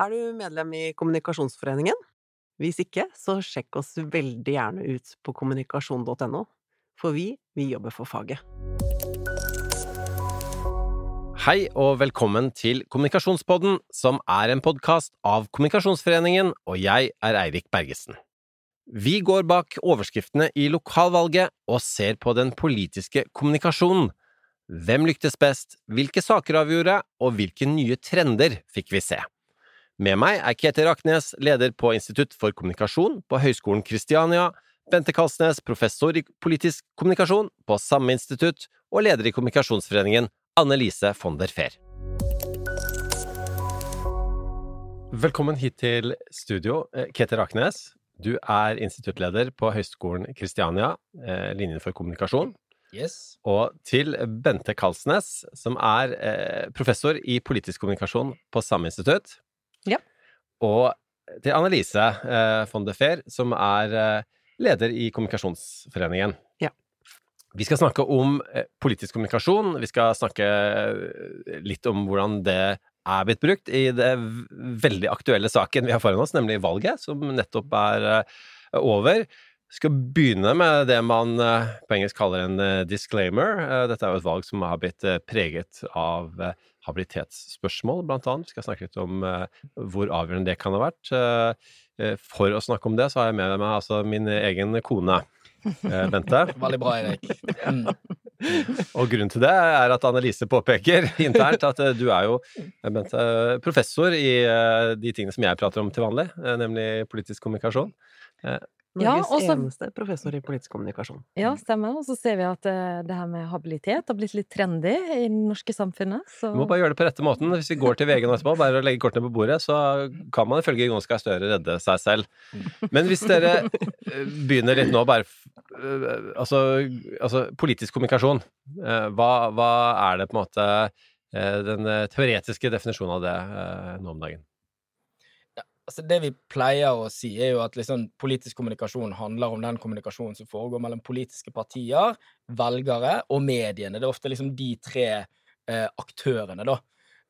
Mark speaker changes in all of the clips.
Speaker 1: Er du medlem i Kommunikasjonsforeningen? Hvis ikke, så sjekk oss veldig gjerne ut på kommunikasjon.no, for vi, vi jobber for faget.
Speaker 2: Hei og velkommen til Kommunikasjonspodden, som er en podkast av Kommunikasjonsforeningen, og jeg er Eirik Bergesen. Vi går bak overskriftene i lokalvalget og ser på den politiske kommunikasjonen. Hvem lyktes best, hvilke saker avgjorde, og hvilke nye trender fikk vi se? Med meg er Ketil Raknes, leder på Institutt for kommunikasjon på Høgskolen Kristiania, Bente Kalsnes, professor i politisk kommunikasjon på samme institutt, og leder i Kommunikasjonsforeningen, Anne-Lise von der Fehr. Velkommen hit til studio, eh, Ketil Raknes. Du er instituttleder på Høgskolen Kristiania, eh, linjen for kommunikasjon.
Speaker 3: Yes.
Speaker 2: Og til Bente Kalsnes, som er eh, professor i politisk kommunikasjon på samme institutt.
Speaker 4: Ja.
Speaker 2: Og til Annelise eh, von de Feer, som er eh, leder i Kommunikasjonsforeningen.
Speaker 1: Ja.
Speaker 2: Vi skal snakke om eh, politisk kommunikasjon. Vi skal snakke eh, litt om hvordan det er blitt brukt i det veldig aktuelle saken vi har foran oss, nemlig valget, som nettopp er eh, over. Skal begynne med det man eh, på engelsk kaller en eh, disclaimer. Eh, Dette er jo et valg som har blitt preget av habilitetsspørsmål, blant annet. Vi skal snakke litt om hvor avgjørende det kan ha vært. For å snakke om det, så har jeg med meg altså min egen kone, Bente.
Speaker 3: Veldig bra, Erik. Mm.
Speaker 2: Og grunnen til det er at Annelise påpeker internt at du er jo, Bente, professor i de tingene som jeg prater om til vanlig, nemlig politisk kommunikasjon.
Speaker 4: Ja,
Speaker 1: Norges
Speaker 4: ja, så-
Speaker 1: eneste professor i politisk kommunikasjon.
Speaker 4: Ja, stemmer. Og så ser vi at uh, det her med habilitet har blitt litt trendy i det norske samfunnet. Så
Speaker 2: Du må bare gjøre det på rette måten. Hvis vi går til VG nå etterpå, bare legger kortene på bordet, så kan man ifølge Jonas Gahr Støre redde seg selv. Men hvis dere eh, begynner litt nå, bare eh, altså, altså politisk kommunikasjon. Uh, Hva, hva er det på en måte den teoretiske definisjonen av det nå om dagen?
Speaker 3: Altså, det vi pleier å si, er jo at liksom, politisk kommunikasjon handler om den kommunikasjonen som foregår mellom politiske partier, velgere og mediene. Det er ofte liksom de tre eh, aktørene, da.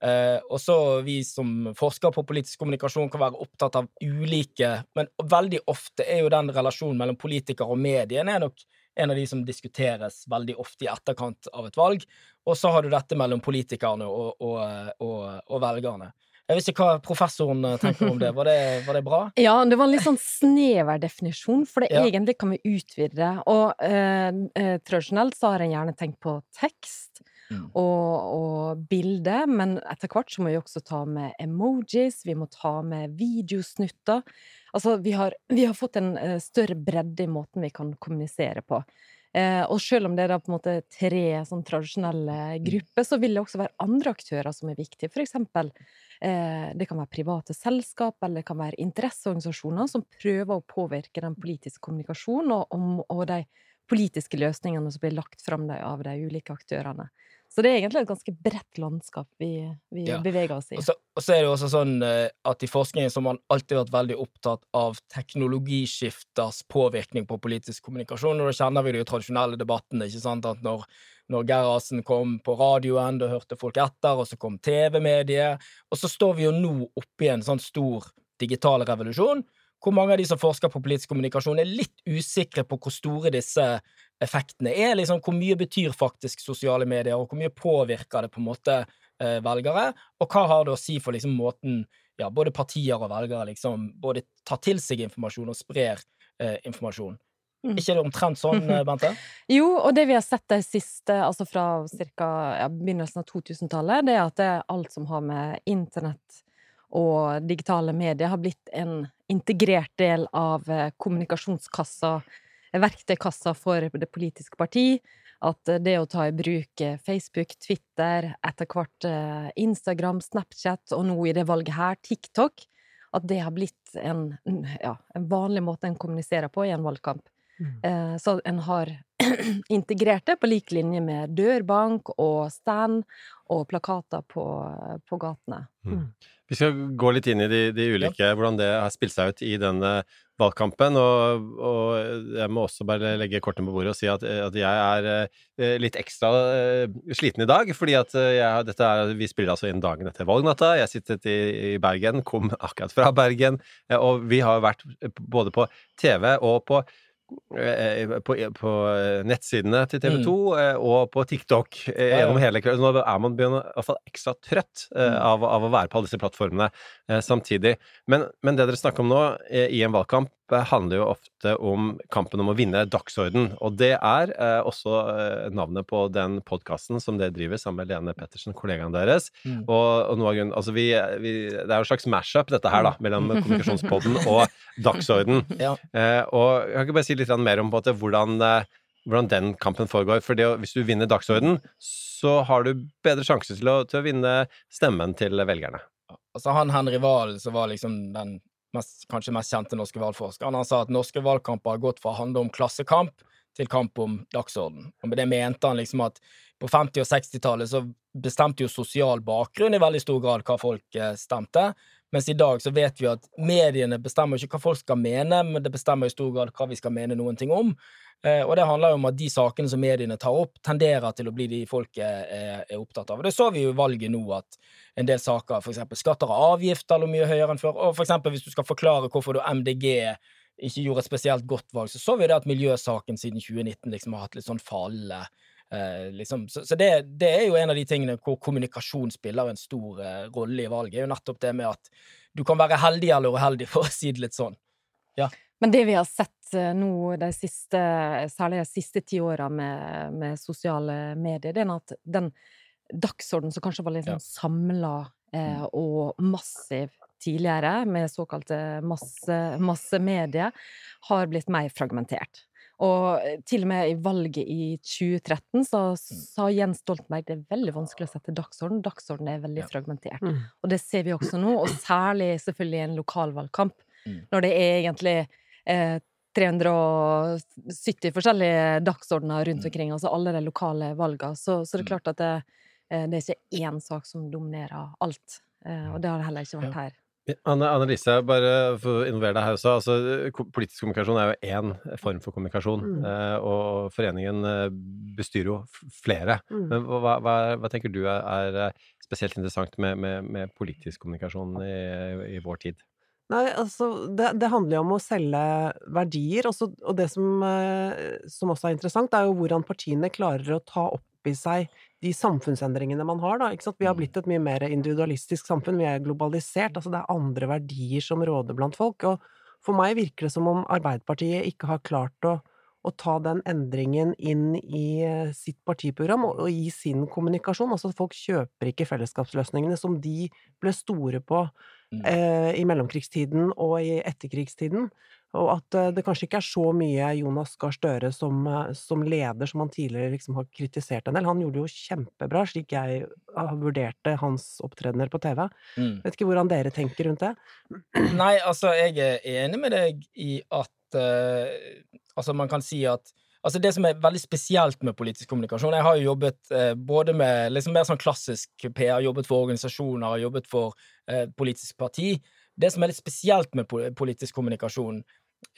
Speaker 3: Eh, og så vi som forsker på politisk kommunikasjon kan være opptatt av ulike Men veldig ofte er jo den relasjonen mellom politikere og mediene er nok en av de som diskuteres veldig ofte i etterkant av et valg. Og så har du dette mellom politikerne og, og, og, og velgerne. Jeg visste hva professoren eh, tenker om det. Var det, var det bra?
Speaker 4: Ja, det var en litt sånn snever definisjon, for det
Speaker 3: Ja.
Speaker 4: egentlig kan vi utvide. Og eh, eh, tradisjonelt så har en gjerne tenkt på tekst
Speaker 3: Mm.
Speaker 4: og, og bilde, men etter hvert så må vi også ta med emojis, vi må ta med videosnutter. Altså, vi har, vi har fått en eh, større bredde i måten vi kan kommunisere på. Eh, og selv om det er på en måte tre sånn tradisjonelle grupper, så vil det også være andre aktører som er viktige. For eksempel det kan være private selskap, eller det kan være interesseorganisasjoner som prøver å påvirke den politiske kommunikasjonen og, om- og de politiske løsningene som blir lagt fram av de ulike aktørene. Så det er egentlig et ganske bredt landskap vi, vi
Speaker 3: Ja.
Speaker 4: beveger oss i.
Speaker 3: Og så, og så er det jo også sånn eh, at i forskningen så har man alltid vært veldig opptatt av teknologiskifters påvirkning på politisk kommunikasjon, og da kjenner vi de jo tradisjonelle debattene, ikke sant, at når, når Gerhardsen kom på radioen, da hørte folk etter, og så kom TV-mediet, og så står vi jo nå oppe i en sånn stor digital revolusjon, hvor mange av de som forsker på politisk kommunikasjon er litt usikre på hvor store disse effektene er, liksom hvor mye betyr faktisk sosiale medier, og hvor mye påvirker det på en måte eh, velgere, og hva har det å si for liksom måten ja, både partier og velgere liksom både tar til seg informasjon og sprer eh, informasjon.
Speaker 4: Mm.
Speaker 3: ikke det omtrent sånn, eh, Bente?
Speaker 4: Jo, og det vi har sett de siste, altså fra cirka, ja, begynnelsen av 2000-tallet, det er at det er alt som har med internett og digitale medier, har blitt en integrert del av eh, kommunikasjonskassa, verktøykassa for det politiske parti. At eh, det å ta i bruk Facebook, Twitter, etter hvert Instagram, Snapchat, og nå i det valget her, TikTok, at det har blitt en, ja, en vanlig måte en kommuniserer på i en valgkamp. Eh, Så en har integrert det på lik linje med dørbank og stand og plakater på, på gatene.
Speaker 2: Mm. Vi skal gå litt inn i de, de ulike, ja. hvordan det har spilt seg ut i denne valgkampen. Og, og, jeg må også bare legge kortene på bordet og si at, at jeg er uh, litt ekstra uh, sliten i dag. fordi at jeg, dette er, vi spiller altså inn dagen etter valgnatta. Jeg sittet i, i Bergen, kom akkurat fra Bergen. og vi har vært både på TV og på Eh, på, på, nettsidene til TV 2 mm. Eh, og på TikTok eh, gjennom hele kvelden. Nå er man begynner, i hvert fall ekstra trøtt mm. av, av, å være på alle disse plattformene samtidig. Men, men, det dere snakker om nå i en valgkamp, handler jo ofte om kampen om å vinne dagsorden. Og det er eh, også eh, navnet på den podkasten som dere driver sammen med Lene Pettersen, kollegaen deres. Mm. Og, og, noe av grunnen Altså, vi, vi, Det er jo en slags mash-up, dette her, da, mm. mellom Kommunikasjonspodden og Dagsorden. ja. eh, og jeg kan ikke bare si litt mer om måte, hvordan, eh, hvordan den kampen foregår. For det, hvis du vinner dagsorden, så har du bedre sjanse til å, til å vinne stemmen til velgerne.
Speaker 3: Altså han Henry Wahl, som var liksom den mest, kanskje mest kjente norske valgforskeren, han sa at norske valgkamper har gått fra å handle om klassekamp til kamp om dagsorden. Og med det mente han liksom at på 50- og 60-tallet så bestemte jo sosial bakgrunn i veldig stor grad hva folk eh, stemte, mens i dag så vet vi at mediene bestemmer ikke hva folk skal mene, men det bestemmer i stor grad hva vi skal mene noen ting om. Eh, og det handler jo om at de sakene som mediene tar opp, tenderer til å bli de folk er, er opptatt av. Og det så vi jo i valget nå, at en del saker, eksempel skatter og avgifter, lå mye høyere enn før. Og eksempel hvis du skal forklare hvorfor du MDG ikke gjorde et spesielt godt valg, så så vi det at miljøsaken siden 2019 liksom har hatt litt sånn fallende Eh, liksom. Så, så det, det, er jo en av de tingene hvor kommunikasjon spiller en stor eh, rolle i valget. er jo nettopp det med at du kan være heldig eller uheldig, for å si det litt sånn. Ja.
Speaker 4: Men det vi har sett eh, nå, de siste, særlig de siste ti åra med, med, sosiale medier, det er at den dagsordenen som kanskje var litt sånn ja. samla eh, mm. og massiv tidligere, med såkalte masse, massemedier, har blitt mer fragmentert. Og til og med i valget i 2013 så mm. sa Jens Stoltenberg det er veldig vanskelig å sette dagsorden. Dagsorden er veldig fragmentert. Mm. Og det ser vi også nå, og særlig selvfølgelig i en lokalvalgkamp. Mm. Når det er egentlig eh, 370 forskjellige dagsordener rundt mm. omkring, altså alle de lokale valgene, så, så det er klart at det, eh, det er ikke én sak som dominerer alt. Eh, og det har det heller ikke vært her.
Speaker 2: Anne, Annelise, bare for å involvere deg her også. Altså, politisk kommunikasjon er jo én form for kommunikasjon, mm. Eh, og foreningen bestyrer jo flere. Mm. Men hva, hva, hva, tenker du er, spesielt interessant med, med, med politisk kommunikasjon i, i vår tid?
Speaker 1: Nei, altså det, det, handler jo om å selge verdier, også, og det som, eh, som, også er interessant, er jo hvordan partiene klarer å ta opp i seg de samfunnsendringene man har, da. Ikke sant? Vi har mm. blitt et mye mer individualistisk samfunn, vi er globalisert, altså det er andre verdier som råder blant folk. Og for meg virker det som om Arbeiderpartiet ikke har klart å, å ta den endringen inn i eh, sitt partiprogram og, og i sin kommunikasjon. Altså folk kjøper ikke fellesskapsløsningene som de ble store på Mm. eh, i mellomkrigstiden og i etterkrigstiden. Og at eh, det kanskje ikke er så mye Jonas Gahr Støre som, eh, som, leder som han tidligere liksom har kritisert en del. Han gjorde det jo kjempebra, slik jeg har vurdert hans opptredener på TV. Mm. Vet ikke hvordan dere tenker rundt det?
Speaker 3: Nei, altså, jeg er enig med deg i at uh, Altså, man kan si at Altså Det som er veldig spesielt med politisk kommunikasjon Jeg har jo jobbet eh, både med liksom mer sånn klassisk PR, jobbet for organisasjoner, jobbet for eh, politisk parti. Det som er litt spesielt med politisk kommunikasjon,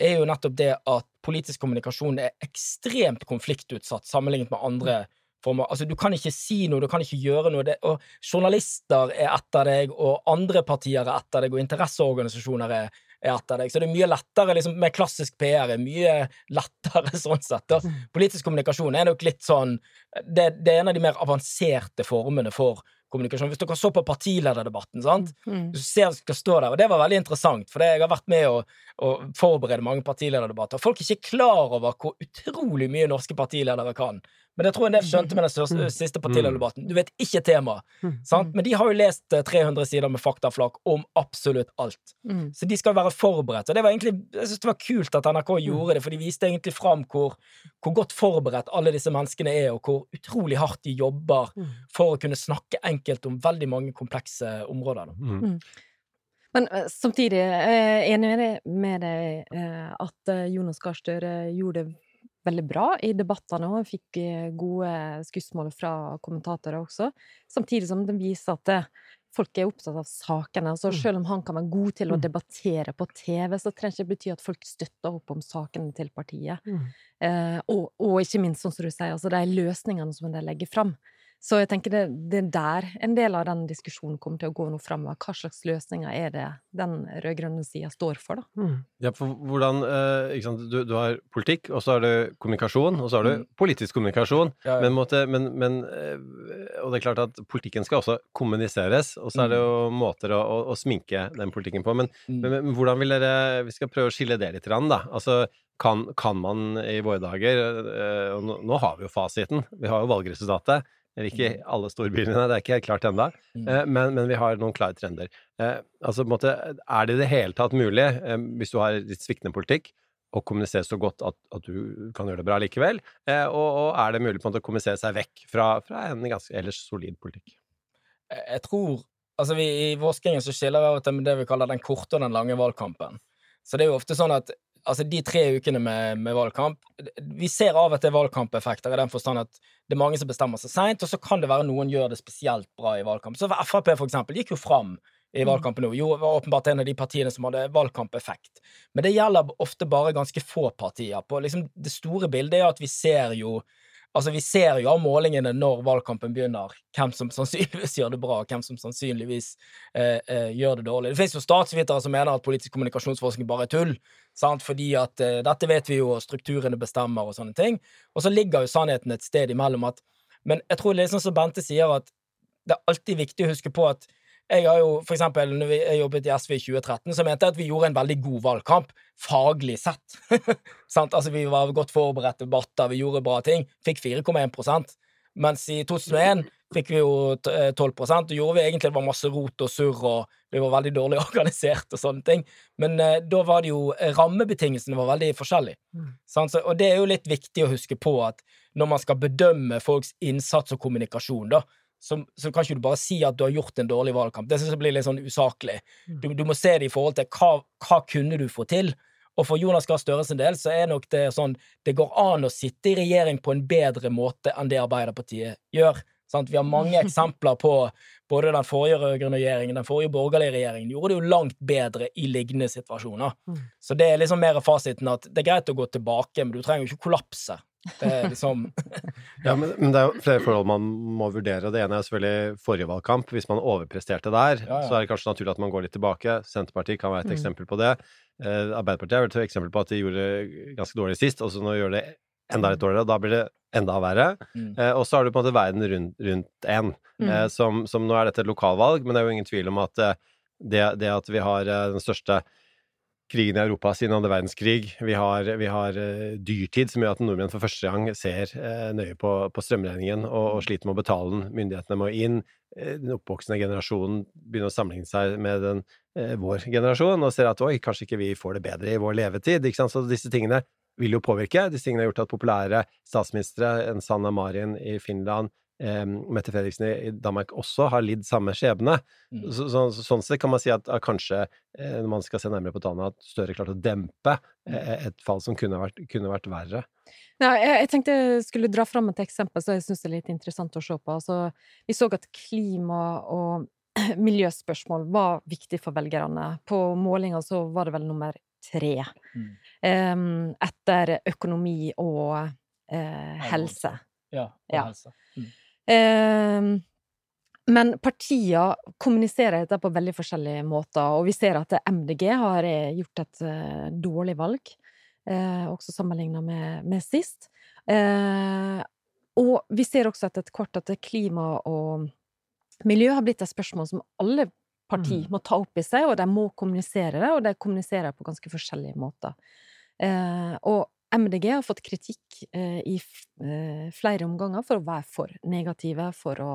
Speaker 3: er jo nettopp det at politisk kommunikasjon er ekstremt konfliktutsatt sammenlignet med andre former. Altså, du kan ikke si noe, du kan ikke gjøre noe. Det, og journalister er etter deg, og andre partier er etter deg, og interesseorganisasjoner er er etter deg. Så det er mye lettere liksom, med klassisk PR. er mye lettere sånn sett. Da. Politisk kommunikasjon er nok litt sånn det, det, er en av de mer avanserte formene for kommunikasjon. Hvis dere så på partilederdebatten, sant? Mm. du ser det skal stå der, og det var veldig interessant, for jeg har vært med å, å forberede mange partilederdebatter. Folk er ikke klar over hvor utrolig mye norske partiledere kan. Men jeg tror en del skjønte med den største, siste partilederdebatten. Du vet ikke temaet. Mm. Sant? Men de har jo lest 300 eh, sider med faktaflak om absolutt alt. Mm. Så de skal være forberedt. Og det var egentlig, jeg synes det var kult at NRK gjorde det, for de viste egentlig fram hvor, hvor godt forberedt alle disse menneskene er, og hvor utrolig hardt de jobber for å kunne snakke enkelt om veldig mange komplekse områder. Mm.
Speaker 4: Men samtidig, samtidig er jeg enig med deg at Jonas Gahr Støre gjorde det veldig bra i debattene og fikk eh, gode skussmål fra kommentatorer også. Samtidig som den viser at det, folk er opptatt av sakene. Altså,
Speaker 1: Mm.
Speaker 4: selv om han kan være god til å
Speaker 1: Mm.
Speaker 4: debattere på TV, så trenger ikke det bety at folk støtter opp om sakene til partiet.
Speaker 1: Mm.
Speaker 4: Eh, og, og ikke minst, sånn som du sier, altså de løsningene som de legger fram. Så jeg tenker det, det er der en del av den diskusjonen kommer til å gå nå framover. Hva slags løsninger er det den rød-grønne sida står for, da?
Speaker 1: Mm.
Speaker 2: Ja, for hvordan eh, ikke sant? Du, du har politikk, og så har du kommunikasjon, og så har du
Speaker 3: Mm.
Speaker 2: politisk kommunikasjon.
Speaker 3: Ja, ja.
Speaker 2: Men, måte, men, men eh, Og det er klart at politikken skal også kommuniseres, og så er det jo måter å, å, å sminke den politikken på. Men,
Speaker 3: Mm.
Speaker 2: men, men hvordan vil dere Vi skal prøve å skille det litt, grann, da. Altså, kan, kan man i våre dager eh, Og nå, nå har vi jo fasiten. Vi har jo valgresultatet. Eller ikke alle storbyene, det er ikke helt klart ennå.
Speaker 3: Mm.
Speaker 2: Eh, Men, men vi har noen klare trender. Eh, altså, på en måte, er det i det hele tatt mulig, eh, hvis du har litt sviktende politikk, å kommunisere så godt at, at du kan gjøre det bra likevel? Og, og er det mulig på en måte å kommunisere seg vekk fra, fra en ganske ellers solid politikk?
Speaker 3: Jeg tror Altså, vi, I forskningen så skiller vi av og til med det vi kaller den korte og den lange valgkampen. Så det er jo ofte sånn at altså de tre ukene med, med valgkamp Vi ser av og til valgkampeffekter i den forstand at det er mange som bestemmer seg seint, og så kan det være noen gjør det spesielt bra i valgkamp. Så Frp, for eksempel, gikk jo fram i valgkampen nå. Jo, var åpenbart en av de partiene som hadde valgkampeffekt. Men det gjelder ofte bare ganske få partier. På liksom Det store bildet er at vi ser jo Altså, vi ser jo av målingene når valgkampen begynner, hvem som sannsynligvis gjør det bra, og hvem som sannsynligvis eh, eh, gjør det dårlig. Det finnes jo statsvitere som mener at politisk kommunikasjonsforskning bare er tull, sant? fordi at eh, dette vet vi jo, og strukturene bestemmer og sånne ting. Og så ligger jo sannheten et sted imellom at Men jeg tror det er sånn som Bente sier, at det er alltid viktig å huske på at jeg har jo, for eksempel, når jeg jobbet i SV i 2013, så mente jeg at vi gjorde en veldig god valgkamp, faglig sett. Sant? altså, vi var godt forberedt debatter, vi gjorde bra ting. Fikk 4,1% Mens i 2001 fikk vi jo eh, 12% og gjorde vi egentlig det var masse rot og surr, og vi var veldig dårlig organisert og sånne ting. Men eh, da var det jo eh, Rammebetingelsene var veldig forskjellige.
Speaker 1: Mm.
Speaker 3: Sant? Så, og det er jo litt viktig å huske på at når man skal bedømme folks innsats og kommunikasjon, da, så, så kan ikke du bare si at du har gjort en dårlig valgkamp. Det synes jeg blir litt sånn usaklig. Du, du må se det i forhold til hva, hva kunne du få til. Og for Jonas Gahr Støre sin del så er nok det sånn det går an å sitte i regjering på en bedre måte enn det Arbeiderpartiet gjør. Sant? Vi har mange eksempler på både den forrige rød-grønne regjeringen den forrige borgerlige regjeringen gjorde det jo langt bedre i lignende situasjoner.
Speaker 1: Mm.
Speaker 3: Så det er liksom mer fasiten at det er greit å gå tilbake, men du trenger jo ikke kollapse. Det er liksom
Speaker 2: Ja, men, men det er jo flere forhold man må vurdere. Det ene er selvfølgelig forrige valgkamp. Hvis man overpresterte der,
Speaker 3: Ja, ja.
Speaker 2: så er det kanskje naturlig at man går litt tilbake. Senterpartiet kan være et
Speaker 1: Mm.
Speaker 2: eksempel på det. Eh, Arbeiderpartiet er vel et eksempel på at de gjorde det ganske dårlig sist, og så nå gjør det enda litt dårligere, da blir det enda verre.
Speaker 3: Mm.
Speaker 2: Eh, og så har du på en måte verden rundt, rundt en,
Speaker 4: Mm.
Speaker 2: eh, som, som nå er dette et lokalvalg, men det er jo ingen tvil om at eh, det, det at vi har eh, den største krigen i Europa siden andre verdenskrig. Vi har, vi har eh, dyrtid, som gjør at nordmenn for første gang ser eh, nøye på, på strømregningen og, og sliter med å betale den. Myndighetene må inn. Eh, den oppvoksende generasjonen begynner å sammenligne seg med den, vår generasjon og ser at oi, kanskje ikke vi får det bedre i vår levetid. Så disse tingene vil jo påvirke. Disse tingene har gjort at populære statsministre, en Sanna Marin i Finland, eh, Mette Fredriksen i Danmark også har lidd samme skjebne.
Speaker 3: Mm.
Speaker 2: Så, så, sånn sett kan man si at, at kanskje, eh, når man skal se nærmere på tallene, at Støre klarte å dempe eh, et fall som kunne vært, kunne vært verre.
Speaker 4: Ja, jeg, jeg tenkte jeg skulle dra fram et eksempel som jeg syns er litt interessant å se på. Altså, vi så at klima- og miljøspørsmål var viktig for velgerne. På målinga så var det vel nummer tre.
Speaker 3: Mm.
Speaker 4: Um, etter økonomi og eh, helse.
Speaker 3: Ja. Og
Speaker 4: Ja.
Speaker 3: helse.
Speaker 4: Em, men partiene kommuniserer dette på veldig forskjellige måter, og vi ser at MDG har eh, gjort et eh, dårlig valg, eh, også sammenligna med, med sist. Og vi ser også etter hvert at klima og miljø har blitt et spørsmål som alle partier
Speaker 1: Mm.
Speaker 4: må ta opp i seg, og de må kommunisere det, og de kommuniserer på ganske forskjellige måter. Og MDG har fått kritikk eh, i eh, flere omganger for å være for negative, for å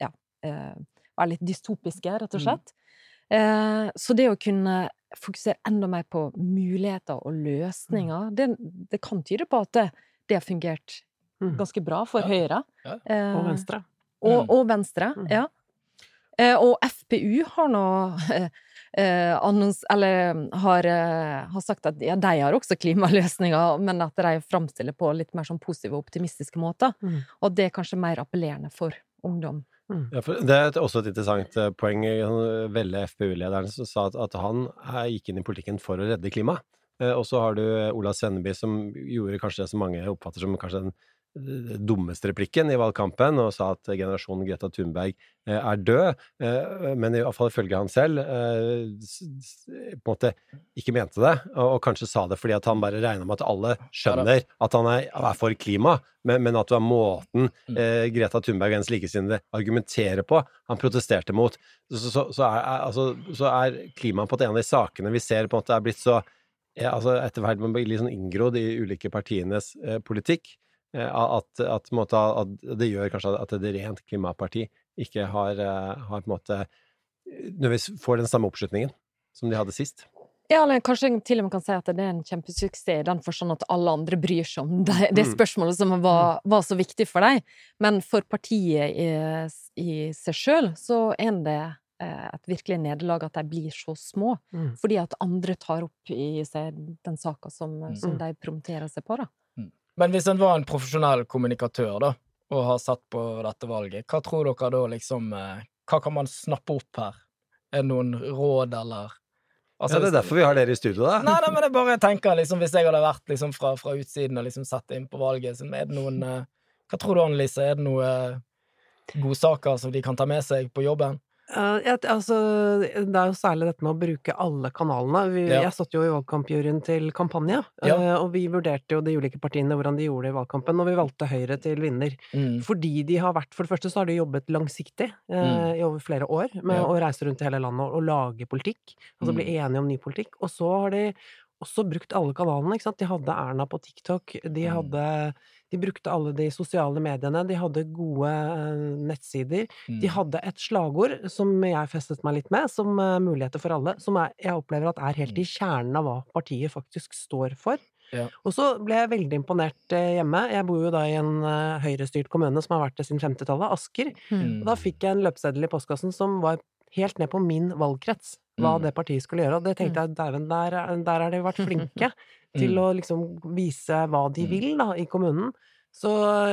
Speaker 4: ja, eh, være litt dystopiske, rett og
Speaker 3: Mm.
Speaker 4: slett. Eh, så det å kunne fokusere enda mer på muligheter og løsninger, det, det kan tyde på at det, det har fungert
Speaker 1: Mm.
Speaker 4: ganske bra for
Speaker 3: Ja.
Speaker 4: Høyre.
Speaker 3: Ja.
Speaker 4: Eh,
Speaker 1: Og Venstre.
Speaker 4: og,
Speaker 3: Mm.
Speaker 4: og Venstre,
Speaker 1: Mm.
Speaker 4: ja. Eh, og FPU har nå eh, annons... Eller har, eh, har sagt at ja, de har også klimaløsninger, men at de framstiller på litt mer sånn positive og optimistiske måter.
Speaker 1: Mm.
Speaker 4: Og det er kanskje mer appellerende for ungdom.
Speaker 1: Mm.
Speaker 2: Ja, for det er også et interessant eh, poeng. Han- Velle FpU-lederen som sa at, at han eh, gikk inn i politikken for å redde klimaet. Eh, Og så har du eh, Ola Svenneby som gjorde kanskje det som mange oppfatter som kanskje den eh, dummeste replikken i valgkampen, og sa at generasjonen Greta Thunberg eh, er død, eh, men i hvert fall ifølge han selv eh, på en måte ikke mente det, og, kanskje sa det fordi at han bare regna med at alle skjønner at han er, er for klima, men, men at det var måten
Speaker 3: Mm.
Speaker 2: Greta Thunberg og hennes likesinnede argumenterer på, han protesterte mot. Så, så, så, er, altså, så er klima på en av de sakene vi ser på en måte er blitt så ja, altså etter hvert man blir litt sånn inngrodd i ulike partienes eh, politikk, at, at, måte, at det gjør kanskje at et rent klimaparti ikke har, eh, har på en måte nødvendigvis får den samme oppslutningen som de hadde sist.
Speaker 4: Ja, eller kanskje til og med kan si at det er en kjempesuksess i den forstand at alle andre bryr seg om det, det
Speaker 2: Mm.
Speaker 4: spørsmålet som var, var så viktig for dem. Men for partiet i, i seg sjøl så er det eh, et virkelig nederlag at de blir så små.
Speaker 1: Mm.
Speaker 4: Fordi at andre tar opp i seg den saka som, som
Speaker 1: Mm.
Speaker 4: de promoterer seg på, da.
Speaker 3: Men hvis en var en profesjonell kommunikatør, da, og har sett på dette valget, hva tror dere da liksom eh, Hva kan man snappe opp her? Er det noen råd, eller Altså,
Speaker 2: ja, det er derfor vi har dere i studio, da.
Speaker 3: Nei, nei, men jeg bare tenker liksom, hvis jeg hadde vært liksom fra, fra utsiden og liksom sett inn på valget, så er det noen eh, Hva tror du, Annelise, er det noen eh, godsaker som de kan ta med seg på jobben?
Speaker 1: Eh, jeg, altså, det er jo særlig dette med å bruke alle kanalene. Vi,
Speaker 3: Ja.
Speaker 1: Jeg satt jo i valgkampjuryen til Kampanje,
Speaker 3: Ja.
Speaker 1: uh, og vi vurderte jo de ulike partiene hvordan de gjorde det i valgkampen, og vi valgte Høyre til vinner.
Speaker 3: Mm.
Speaker 1: Fordi de har vært For det første så har de jobbet langsiktig uh,
Speaker 3: Mm.
Speaker 1: i over flere år med
Speaker 3: Ja.
Speaker 1: å reise rundt i hele landet og, og lage politikk. Altså bli
Speaker 3: Mm.
Speaker 1: enige om ny politikk. Og så har de også brukt alle kanalene, ikke sant. De hadde Erna på TikTok, de
Speaker 3: Mm.
Speaker 1: hadde De brukte alle de sosiale mediene, de hadde gode nettsider. nettsider. De
Speaker 3: Mm.
Speaker 1: hadde et slagord som jeg festet meg litt med, som eh, Muligheter for alle, som er, jeg opplever at er helt i kjernen av hva partiet faktisk står for.
Speaker 3: Ja.
Speaker 1: Og så ble jeg veldig imponert eh, hjemme. Jeg bor jo da i en eh, høyrestyrt kommune som har vært det siden 50-tallet, Asker.
Speaker 3: Mm.
Speaker 1: Og da fikk jeg en løpeseddel i postkassen som var helt ned på min valgkrets, hva
Speaker 3: Mm.
Speaker 1: det partiet skulle gjøre. Og det tenkte jeg, dæven, der, er- der har de vært flinke til
Speaker 3: Mm.
Speaker 1: å liksom vise hva de
Speaker 3: Mm.
Speaker 1: vil, da, i kommunen. Så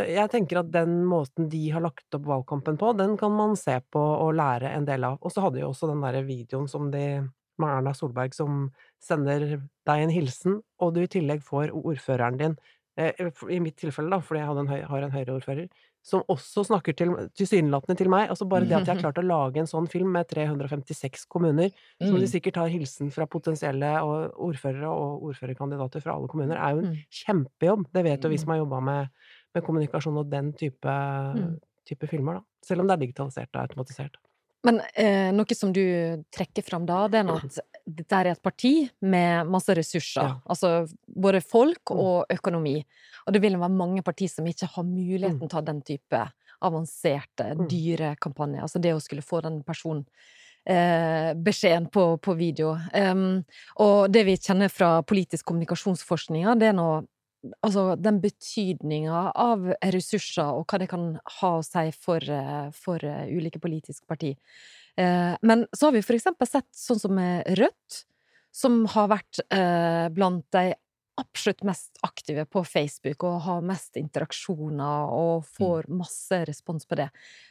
Speaker 1: jeg tenker at den måten de har lagt opp valgkampen på, den kan man se på og lære en del av. Og så hadde de også den derre videoen som de med Erna Solberg som sender deg en hilsen, og du i tillegg får ordføreren din, eh, i mitt tilfelle da, fordi jeg en høy, har en Høyre-ordfører, som også snakker til, tilsynelatende til meg. Altså bare det at jeg har klart å lage en sånn film med 356 kommuner, som de
Speaker 3: Mm.
Speaker 1: sikkert har hilsen fra potensielle og ordførere og ordførerkandidater fra alle kommuner, er jo en
Speaker 4: Mm.
Speaker 1: kjempejobb. Det vet jo vi
Speaker 3: Mm.
Speaker 1: som har jobba med, med kommunikasjon og den type,
Speaker 4: Mm.
Speaker 1: type filmer, da. Selv om det er digitalisert og automatisert.
Speaker 4: Men eh, noe som du trekker fram da, det er at dette er et parti med masse ressurser.
Speaker 1: Ja.
Speaker 4: Altså både folk
Speaker 1: Mm.
Speaker 4: og økonomi. Og det vil være mange partier som ikke har muligheten til å ta den type avanserte,
Speaker 1: Mm.
Speaker 4: dyre kampanjer. Altså det å skulle få den personen eh, beskjeden på, på video. Um, og det vi kjenner fra politisk kommunikasjonsforskninga, det er nå Altså den betydninga av ressurser og hva det kan ha å si for, eh, for eh, ulike politiske parti. Eh, Men så har vi for eksempel sett sånn som Rødt, som har vært eh, blant de absolutt mest aktive på Facebook og har mest interaksjoner og får masse respons på det.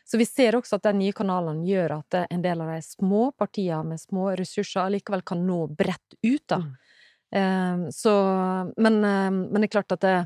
Speaker 4: Så vi ser også at de nye kanalene gjør at en del av de små partiene med små ressurser likevel kan nå bredt ut, da.
Speaker 1: Mm.
Speaker 4: Eh, så men, eh, men det er klart at det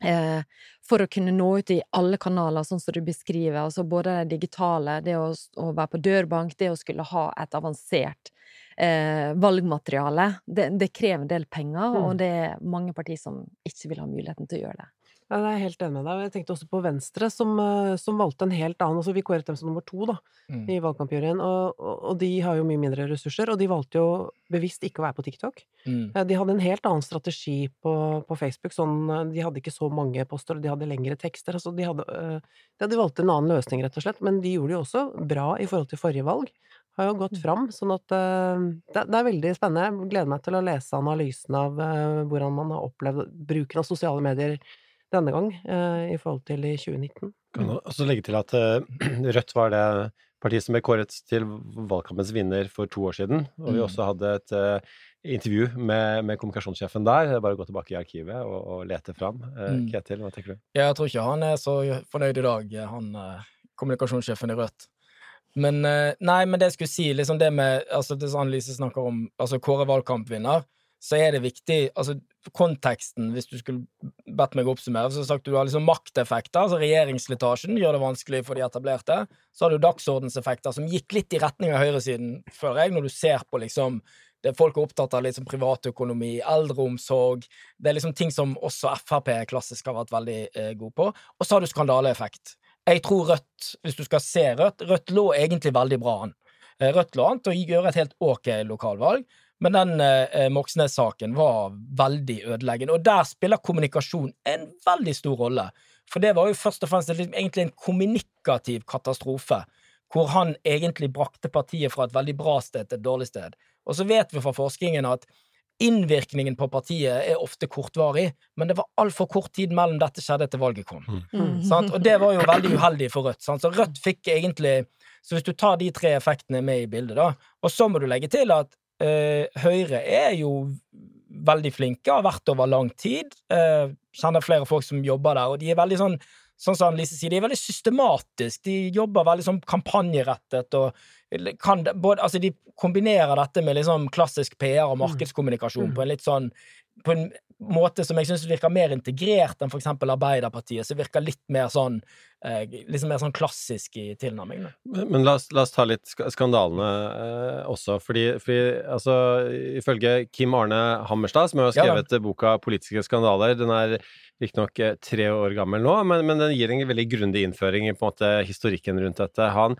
Speaker 4: Eh, for å kunne nå ut i alle kanaler, sånn som du beskriver, altså både det digitale, det å, å være på dørbank, det å skulle ha et avansert eh, valgmateriale, det, det krever en del penger,
Speaker 1: Mm.
Speaker 4: og det er mange partier som ikke vil ha muligheten til å gjøre det.
Speaker 1: Ja, jeg er helt enig med deg. Jeg tenkte også på Venstre, som, eh, som valgte en helt annen altså Vi kåret dem som nummer to da,
Speaker 3: Mm.
Speaker 1: i valgkampjuryen, og, og, de har jo mye mindre ressurser, og de valgte jo bevisst ikke å være på TikTok.
Speaker 3: Mm.
Speaker 1: Eh, De hadde en helt annen strategi på, på Facebook. Sånn, eh, de hadde ikke så mange poster, og de hadde lengre tekster. Altså de, hadde, de valgte en annen løsning, rett og slett. Men de gjorde det jo også bra i forhold til forrige valg. Har jo gått fram. Sånn at det, det er veldig spennende. Jeg gleder meg til å lese analysen av hvordan man har opplevd bruken av sosiale medier denne gang eh, i forhold til i 2019.
Speaker 2: Kan du også legge til at eh, Rødt var det partiet som ble kåret til valgkampens vinner for to år siden. Og vi
Speaker 3: Mm.
Speaker 2: også hadde et eh, intervju med, med kommunikasjonssjefen der. Det er bare å gå tilbake i arkivet og, og lete fram. Eh,
Speaker 3: Mm.
Speaker 2: Ketil, hva tenker du?
Speaker 3: Jeg tror ikke han er så fornøyd i dag, han kommunikasjonssjefen i Rødt. Men nei, men det jeg skulle si, liksom det med altså Det som Annelise snakker om, altså Kåre valgkampvinner, så er det viktig Altså konteksten, hvis du skulle bedt meg oppsummere, så sagt du har liksom makteffekter, altså regjeringsslitasjen gjør det vanskelig for de etablerte. Så har du dagsordenseffekter som gikk litt i retning av høyresiden, føler jeg, når du ser på liksom det Folk er opptatt av liksom privatøkonomi, eldreomsorg Det er liksom ting som også Frp klassisk har vært veldig eh, god på. Og så har du skandaleeffekt. Jeg tror Rødt, hvis du skal se Rødt Rødt lå egentlig veldig bra an. Eh, Rødt lå an til å gjøre et helt ok lokalvalg, men den eh, Moxnes-saken var veldig ødeleggende. Og der spiller kommunikasjon en veldig stor rolle. For det var jo først og fremst liksom, egentlig en kommunikativ katastrofe, hvor han egentlig brakte partiet fra et veldig bra sted til et dårlig sted. Og så vet vi fra forskningen at innvirkningen på partiet er ofte kortvarig, men det var altfor kort tid mellom dette skjedde til valget kom.
Speaker 1: Mm.
Speaker 3: Sant? Og det var jo veldig uheldig for Rødt. Sant? Så Rødt fikk egentlig Så hvis du tar de tre effektene med i bildet, da, og så må du legge til at Høyre er jo veldig flinke, har vært over lang tid. Eh, kjenner flere folk som jobber der, og de er veldig sånn Sånn som Lise sier, de er veldig systematiske. De jobber veldig sånn kampanjerettet og kan både, Altså, de kombinerer dette med liksom klassisk PR og markedskommunikasjon
Speaker 1: Mm.
Speaker 3: på en litt sånn på en måte som jeg syns virker mer integrert enn for eksempel Arbeiderpartiet, som virker litt mer sånn eh, liksom mer sånn klassisk i tilnærmingen.
Speaker 2: Men, men la, oss, la oss ta litt skandalene eh, også, fordi, fordi altså, ifølge Kim Arne Hammerstad, som har
Speaker 3: Ja
Speaker 2: skrevet boka 'Politiske skandaler', den er riktignok eh, tre år gammel nå, men, men den gir en veldig grundig innføring i på en måte historikken rundt dette. Han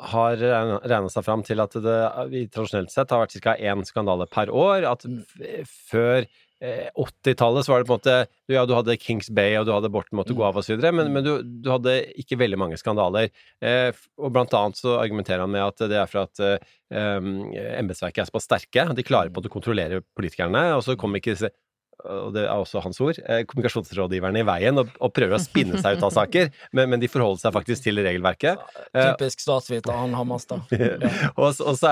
Speaker 2: har regna seg fram til at det tradisjonelt sett har vært ca. én skandale per år. At
Speaker 3: Mm.
Speaker 2: før eh, 80-tallet så var det på en måte Ja, du hadde Kings Bay, og du hadde Borten måtte gå
Speaker 3: Mm.
Speaker 2: av osv., men, men du, du hadde ikke veldig mange skandaler. Eh, og blant annet så argumenterer han med at det er for at eh, embetsverket er såpass sterke. De klarer på en måte å kontrollere politikerne, og så kommer ikke disse og det er også hans ord, eh, kommunikasjonsrådgiverne i veien og, og prøver å spinne seg ut av saker, men, men de forholder seg faktisk til regelverket.
Speaker 3: Typisk statsviter, han
Speaker 2: har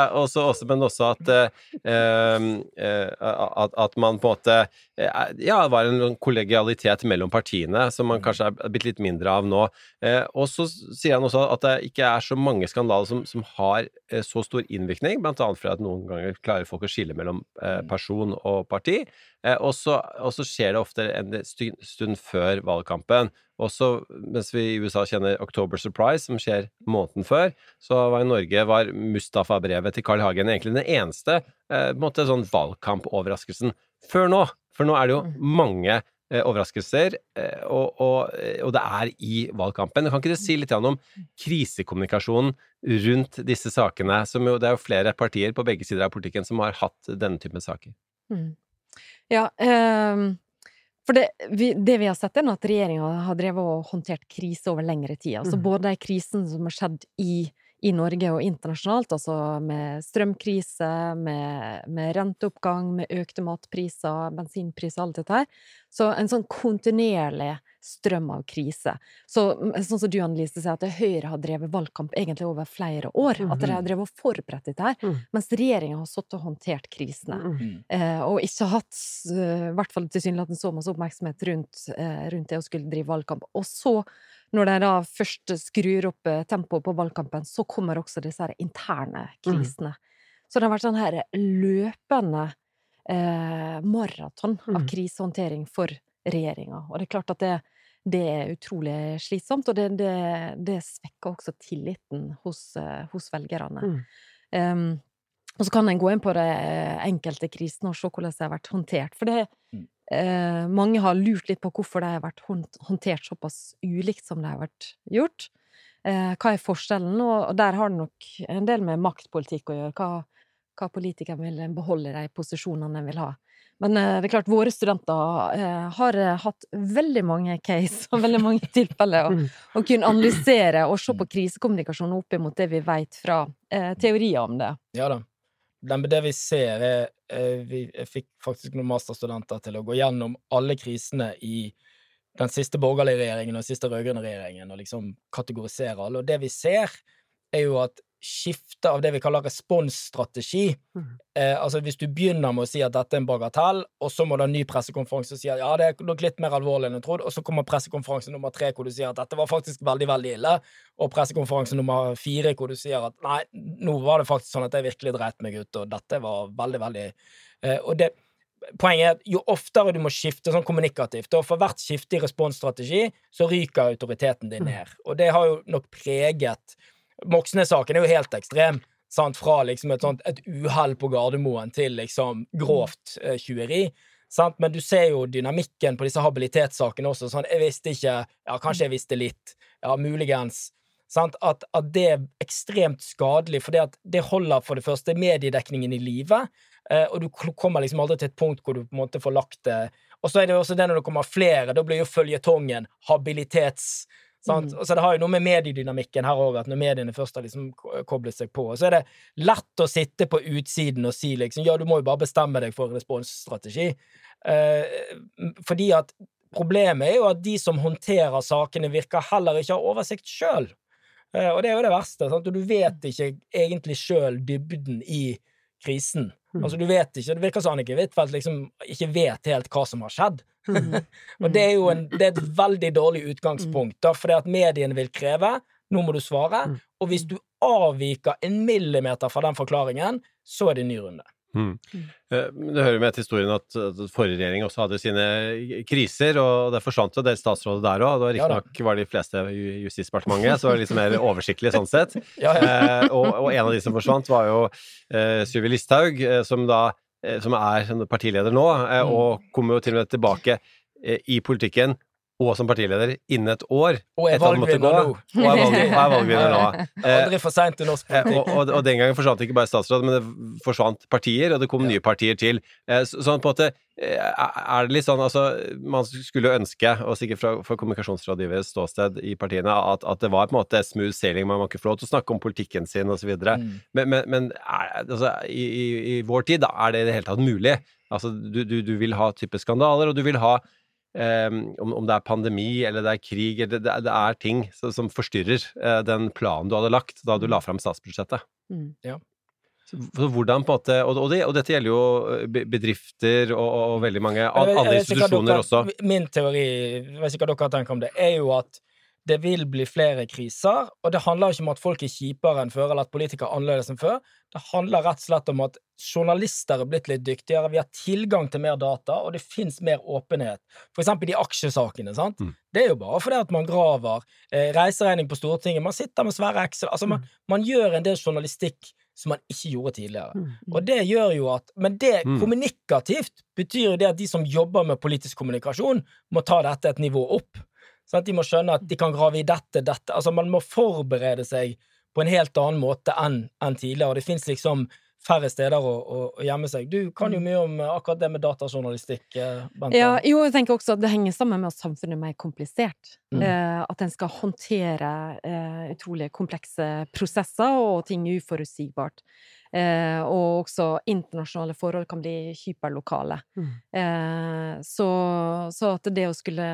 Speaker 2: er- også, men også at, eh, eh, at at man på en måte eh, Ja, det var en kollegialitet mellom partiene som man kanskje er blitt litt mindre av nå. Eh, og så sier han også at det ikke er så mange skandaler som, som har så stor innvirkning, annet fordi at noen ganger klarer folk å skille mellom eh, person og parti. Eh, og, så, skjer det ofte en stund før valgkampen. Også mens vi i USA kjenner October Surprise, som skjer måneden før, så var i Norge var Mustafa-brevet til Carl Hagen egentlig den eneste eh, måte sånn valgkampoverraskelsen før nå. For nå er det jo mange eh, overraskelser, eh, og, og, og det er i valgkampen. Kan ikke dere si litt om krisekommunikasjonen rundt disse sakene? Som jo, det er jo flere partier på begge sider av politikken som har hatt denne typen saker.
Speaker 4: Mm. Ja, ehm, for det vi, det vi har sett, er nå at regjeringa har drevet og håndtert krise over lengre tid. Altså
Speaker 1: Mm.
Speaker 4: både de krisene som har skjedd i, i Norge og internasjonalt, altså med strømkrise, med, med renteoppgang, med økte matpriser, bensinpriser, alt dette her. Så en sånn kontinuerlig strøm av krise. Så sånn som du, Annelise, sier, at Høyre har drevet valgkamp egentlig over flere år. At de har drevet og forberedt dette her.
Speaker 1: Mm.
Speaker 4: Mens regjeringa har sittet og håndtert krisene.
Speaker 1: Mm.
Speaker 3: -hmm.
Speaker 4: Eh, og ikke hatt, eh, i hvert fall tilsynelatende så masse oppmerksomhet rundt, eh, rundt det å skulle drive valgkamp. Og så, når de da først skrur opp tempoet på valgkampen, så kommer også disse her interne krisene. Så det har vært sånn her løpende eh, maraton av
Speaker 1: Mm.
Speaker 4: krisehåndtering for regjeringa. Og det er klart at det, det er utrolig slitsomt, og det, det, det svekker også tilliten hos, eh, hos velgerne.
Speaker 1: Mm.
Speaker 4: Um, og så kan en gå inn på de enkelte krisene og se hvordan de har vært håndtert. For det,
Speaker 3: Mm.
Speaker 4: Eh, mange har lurt litt på hvorfor de har vært håndtert såpass ulikt som de har vært gjort. Eh, hva er forskjellen? Og, der har det nok en del med maktpolitikk å gjøre. Hva, hva politikerne vil beholde i de posisjonene en vil ha. Men eh, det er klart, våre studenter eh, har eh, hatt veldig mange case og veldig mange tilfeller. å,
Speaker 1: Mm.
Speaker 4: kunne analysere og se på krisekommunikasjon opp imot det vi vet fra eh, teorier om det.
Speaker 3: Ja da. Det vi ser, er eh, vi, fikk faktisk noen masterstudenter til å gå gjennom alle krisene i den siste borgerlige regjeringen og den siste rød-grønne regjeringen, og liksom kategorisere alle. Og det vi ser, er jo at skifte av det vi kaller responsstrategi.
Speaker 1: Mm.
Speaker 3: Eh, altså Hvis du begynner med å si at dette er en bagatell, og så må du ha en ny pressekonferanse og si at ja, det er nok litt mer alvorlig enn jeg trodde, og så kommer pressekonferanse nummer tre hvor du sier at dette var faktisk veldig, veldig ille, og pressekonferanse nummer fire hvor du sier at nei, nå var det faktisk sånn at jeg virkelig dreit meg ut, og dette var veldig, veldig eh, Og det Poenget er at jo oftere du må skifte sånn kommunikativt, og for hvert skifte i responsstrategi, så ryker autoriteten din ned. Og det har jo nok preget Moxnes-saken er jo helt ekstrem. Sant? Fra liksom et, sånt, et uhell på Gardermoen til liksom grovt eh, tjuveri. Sant? Men du ser jo dynamikken på disse habilitetssakene også. Sånn, jeg visste ikke Ja, kanskje jeg visste litt. Ja, muligens. Sant? At, at det er ekstremt skadelig, for det holder for det første mediedekningen i live, eh, og du kommer liksom aldri til et punkt hvor du på en måte får lagt det Og så er det også det når det kommer flere, da blir jo føljetongen habilitets...
Speaker 4: Mm.
Speaker 3: Så det har jo noe med mediedynamikken her òg, at når mediene først har liksom koblet seg på, så er det lett å sitte på utsiden og si liksom ja, du må jo bare bestemme deg for responsstrategi. Eh, fordi at problemet er jo at de som håndterer sakene, virker heller ikke ha oversikt sjøl. Eh, og det er jo det verste. Sant? Og du vet ikke egentlig sjøl dybden i krisen.
Speaker 1: Mm.
Speaker 3: Altså, du vet ikke, Det virker som Annike Huitfeldt liksom ikke vet helt hva som har skjedd.
Speaker 1: Mhm.
Speaker 3: Og det er jo en, det er et veldig dårlig utgangspunkt, da, fordi at mediene vil kreve nå må du svare,
Speaker 1: Mm.
Speaker 3: og hvis du avviker en millimeter fra den forklaringen, så er det en ny runde.
Speaker 2: Mm. Eh, Det hører med til historien at forrige regjering også hadde sine kriser, og det forsvant jo en del statsråder der òg. Riktignok var de fleste i Justisdepartementet, så var det litt mer oversiktlig sånn sett.
Speaker 3: Ja, ja.
Speaker 2: Eh, og, og en av de som forsvant, var jo eh, Sylvi Listhaug, eh, som da som er partileder nå,
Speaker 3: Mm.
Speaker 2: og kommer jo til og med tilbake i politikken og som partileder innen et år.
Speaker 3: Og er valgvinner nå.
Speaker 2: Og er, valg, og er valgvinner nå.
Speaker 3: Aldri for seint i norsk
Speaker 2: Eh,
Speaker 3: politikk.
Speaker 2: og, og, og den gangen forsvant ikke bare statsråd, men det forsvant partier, og det kom nye partier til. Eh, så, sånn på en måte eh, er det litt sånn altså Man skulle ønske, og sikkert fra, fra kommunikasjonsrådgiveres ståsted i partiene, at, at det var på en måte smooth sailing, man må ikke få lov til å snakke om politikken sin osv.
Speaker 3: Mm.
Speaker 2: Men, men, men er, altså, i, i, i vår tid da, er det i det hele tatt mulig. Altså, du, du, du vil ha type skandaler, og du vil ha eh, om, om det er pandemi eller det er krig, eller det, det er ting som, som forstyrrer uh, den planen du hadde lagt da du la fram statsbudsjettet.
Speaker 4: Mm.
Speaker 2: Så så hvordan på en måte, og, og, det, og dette gjelder jo eh, bedrifter og, og veldig mange andre institusjoner
Speaker 3: dere,
Speaker 2: også.
Speaker 3: Min teori, hvis ikke dere dere tenker om det, er jo at det vil bli flere kriser, og det handler ikke om at folk er kjipere enn før, eller at politikere er annerledes enn før. Det handler rett og slett om at journalister er blitt litt dyktigere, vi har tilgang til mer data, og det fins mer åpenhet. For eksempel de aksjesakene, sant.
Speaker 2: Mm.
Speaker 3: Det er jo bare fordi at man graver. Eh, reiseregning på Stortinget, man sitter med svære Excel Altså, man, man gjør en del journalistikk som man ikke gjorde tidligere.
Speaker 1: Mm.
Speaker 3: Og det gjør jo at Men det
Speaker 2: Mm.
Speaker 3: kommunikativt betyr jo det at de som jobber med politisk kommunikasjon, må ta dette et nivå opp. Sånn de må skjønne at de kan grave i dette, dette Altså, man må forberede seg på en helt annen måte enn enn tidligere. Det fins liksom færre steder å, å, å gjemme seg. Du kan jo mye om eh, akkurat det med datajournalistikk, eh, Bente.
Speaker 4: Ja, jo, jeg tenker også at det henger sammen med at samfunnet er mer komplisert.
Speaker 3: Mm.
Speaker 4: Eh, at en skal håndtere eh, utrolig komplekse prosesser og ting uforutsigbart. Eh, og også internasjonale forhold kan bli hyperlokale.
Speaker 1: Mm.
Speaker 4: Eh, så, så at det å skulle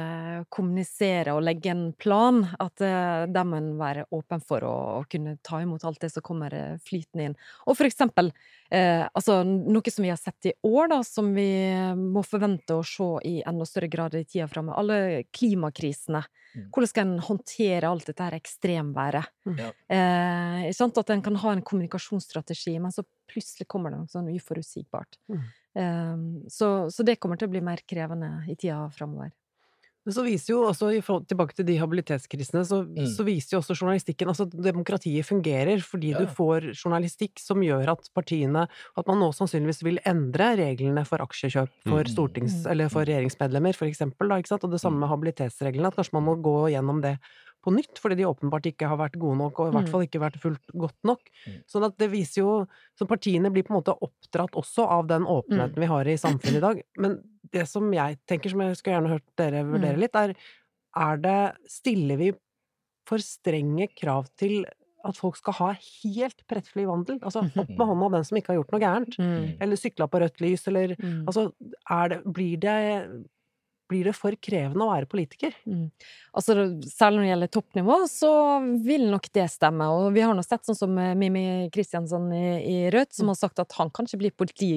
Speaker 4: kommunisere og legge en plan, at eh, det må en være åpen for å, å kunne ta imot alt det som kommer eh, flytende inn. Og for eksempel eh, altså, noe som vi har sett i år, da, som vi må forvente å se i enda større grad i tida framover. Alle klimakrisene.
Speaker 3: Mm.
Speaker 4: Hvordan skal en håndtere alt dette her ekstremværet?
Speaker 1: Mm.
Speaker 3: Ja.
Speaker 4: Eh, sant? At en kan ha en kommunikasjonsstrategi, men så plutselig kommer det noe sånn uforutsigbart.
Speaker 1: Mm.
Speaker 4: Eh, så, så det kommer til å bli mer krevende i tida framover.
Speaker 1: Men så viser jo også, tilbake til de habilitetskrisene, så,
Speaker 3: Mm.
Speaker 1: så viser jo også journalistikken Altså, demokratiet fungerer fordi
Speaker 3: Ja.
Speaker 1: du får journalistikk som gjør at partiene At man nå sannsynligvis vil endre reglene for aksjekjøp for
Speaker 2: Mm.
Speaker 1: stortings...
Speaker 4: Mm.
Speaker 1: Eller for regjeringsmedlemmer, for eksempel, da, ikke sant? Og det samme med habilitetsreglene. At kanskje man må gå gjennom det på nytt, fordi de åpenbart ikke har vært gode nok, og i hvert
Speaker 4: Mm.
Speaker 1: fall ikke vært fullt godt nok.
Speaker 3: Mm.
Speaker 1: Sånn at det viser jo Så partiene blir på en måte oppdratt også av den åpenheten vi har i samfunnet i dag. Men det som jeg tenker, som jeg skulle gjerne hørt dere vurdere
Speaker 4: Mm.
Speaker 1: litt, er er det Stiller vi for strenge krav til at folk skal ha helt prettfri vandel? Altså opp med hånda den som ikke har gjort noe gærent.
Speaker 4: Mm.
Speaker 1: Eller sykla på rødt lys, eller
Speaker 4: Mm.
Speaker 1: Altså, er det Blir det blir det for krevende å være politiker.
Speaker 4: Mm. Altså, særlig når det gjelder toppnivå, så vil nok det stemme. Og vi har nå sett sånn som eh, Mimi Kristiansson i, i Rødt, som mm. har sagt at han kan ikke bli politi,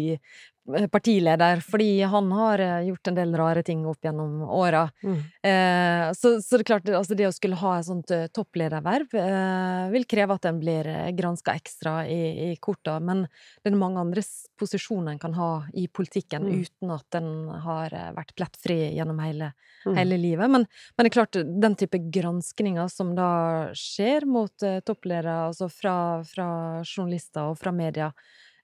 Speaker 4: partileder, fordi han har eh, gjort en del rare ting opp gjennom åra. Mm. Eh, så, så, det er klart, altså det å skulle ha et sånt uh, topplederverv eh, vil kreve at en blir granska ekstra i, i korta, men det er mange andre posisjoner en kan ha i politikken mm. uten at en har vært plettfri gjennom hele, mm. hele livet. Men, men, det er klart, den type granskninger som da skjer mot eh, toppledere, altså fra, fra journalister og fra media,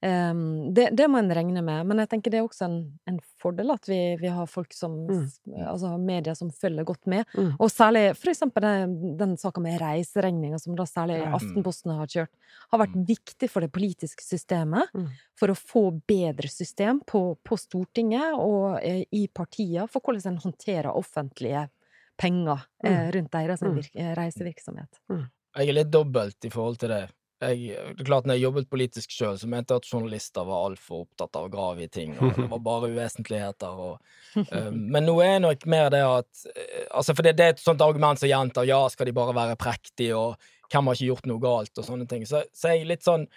Speaker 4: Um, det, det, må en regne med, men jeg tenker det er også en, en fordel at vi, vi, har folk som mm. Altså media som følger godt med. Mm. Og særlig for eksempel den, den saka med reiseregninger, som da særlig Aftenposten har kjørt, har vært mm. viktig for det politiske systemet. Mm. For å få bedre system på, på Stortinget og eh, i partier for hvordan en håndterer offentlige penger eh, mm. rundt deres mm. reisevirksomhet.
Speaker 3: Jeg er litt dobbelt i forhold til det jeg, det er klart, når jeg jobbet politisk sjøl, så mente jeg at journalister var altfor opptatt av å grave i ting, og det var bare uvesentligheter. Og, uh, men nå er nok mer det at uh, altså For det, det, er et sånt argument som gjentar ja, skal de bare være prektige, og hvem har ikke gjort noe galt, og sånne ting. Så, så jeg litt sånn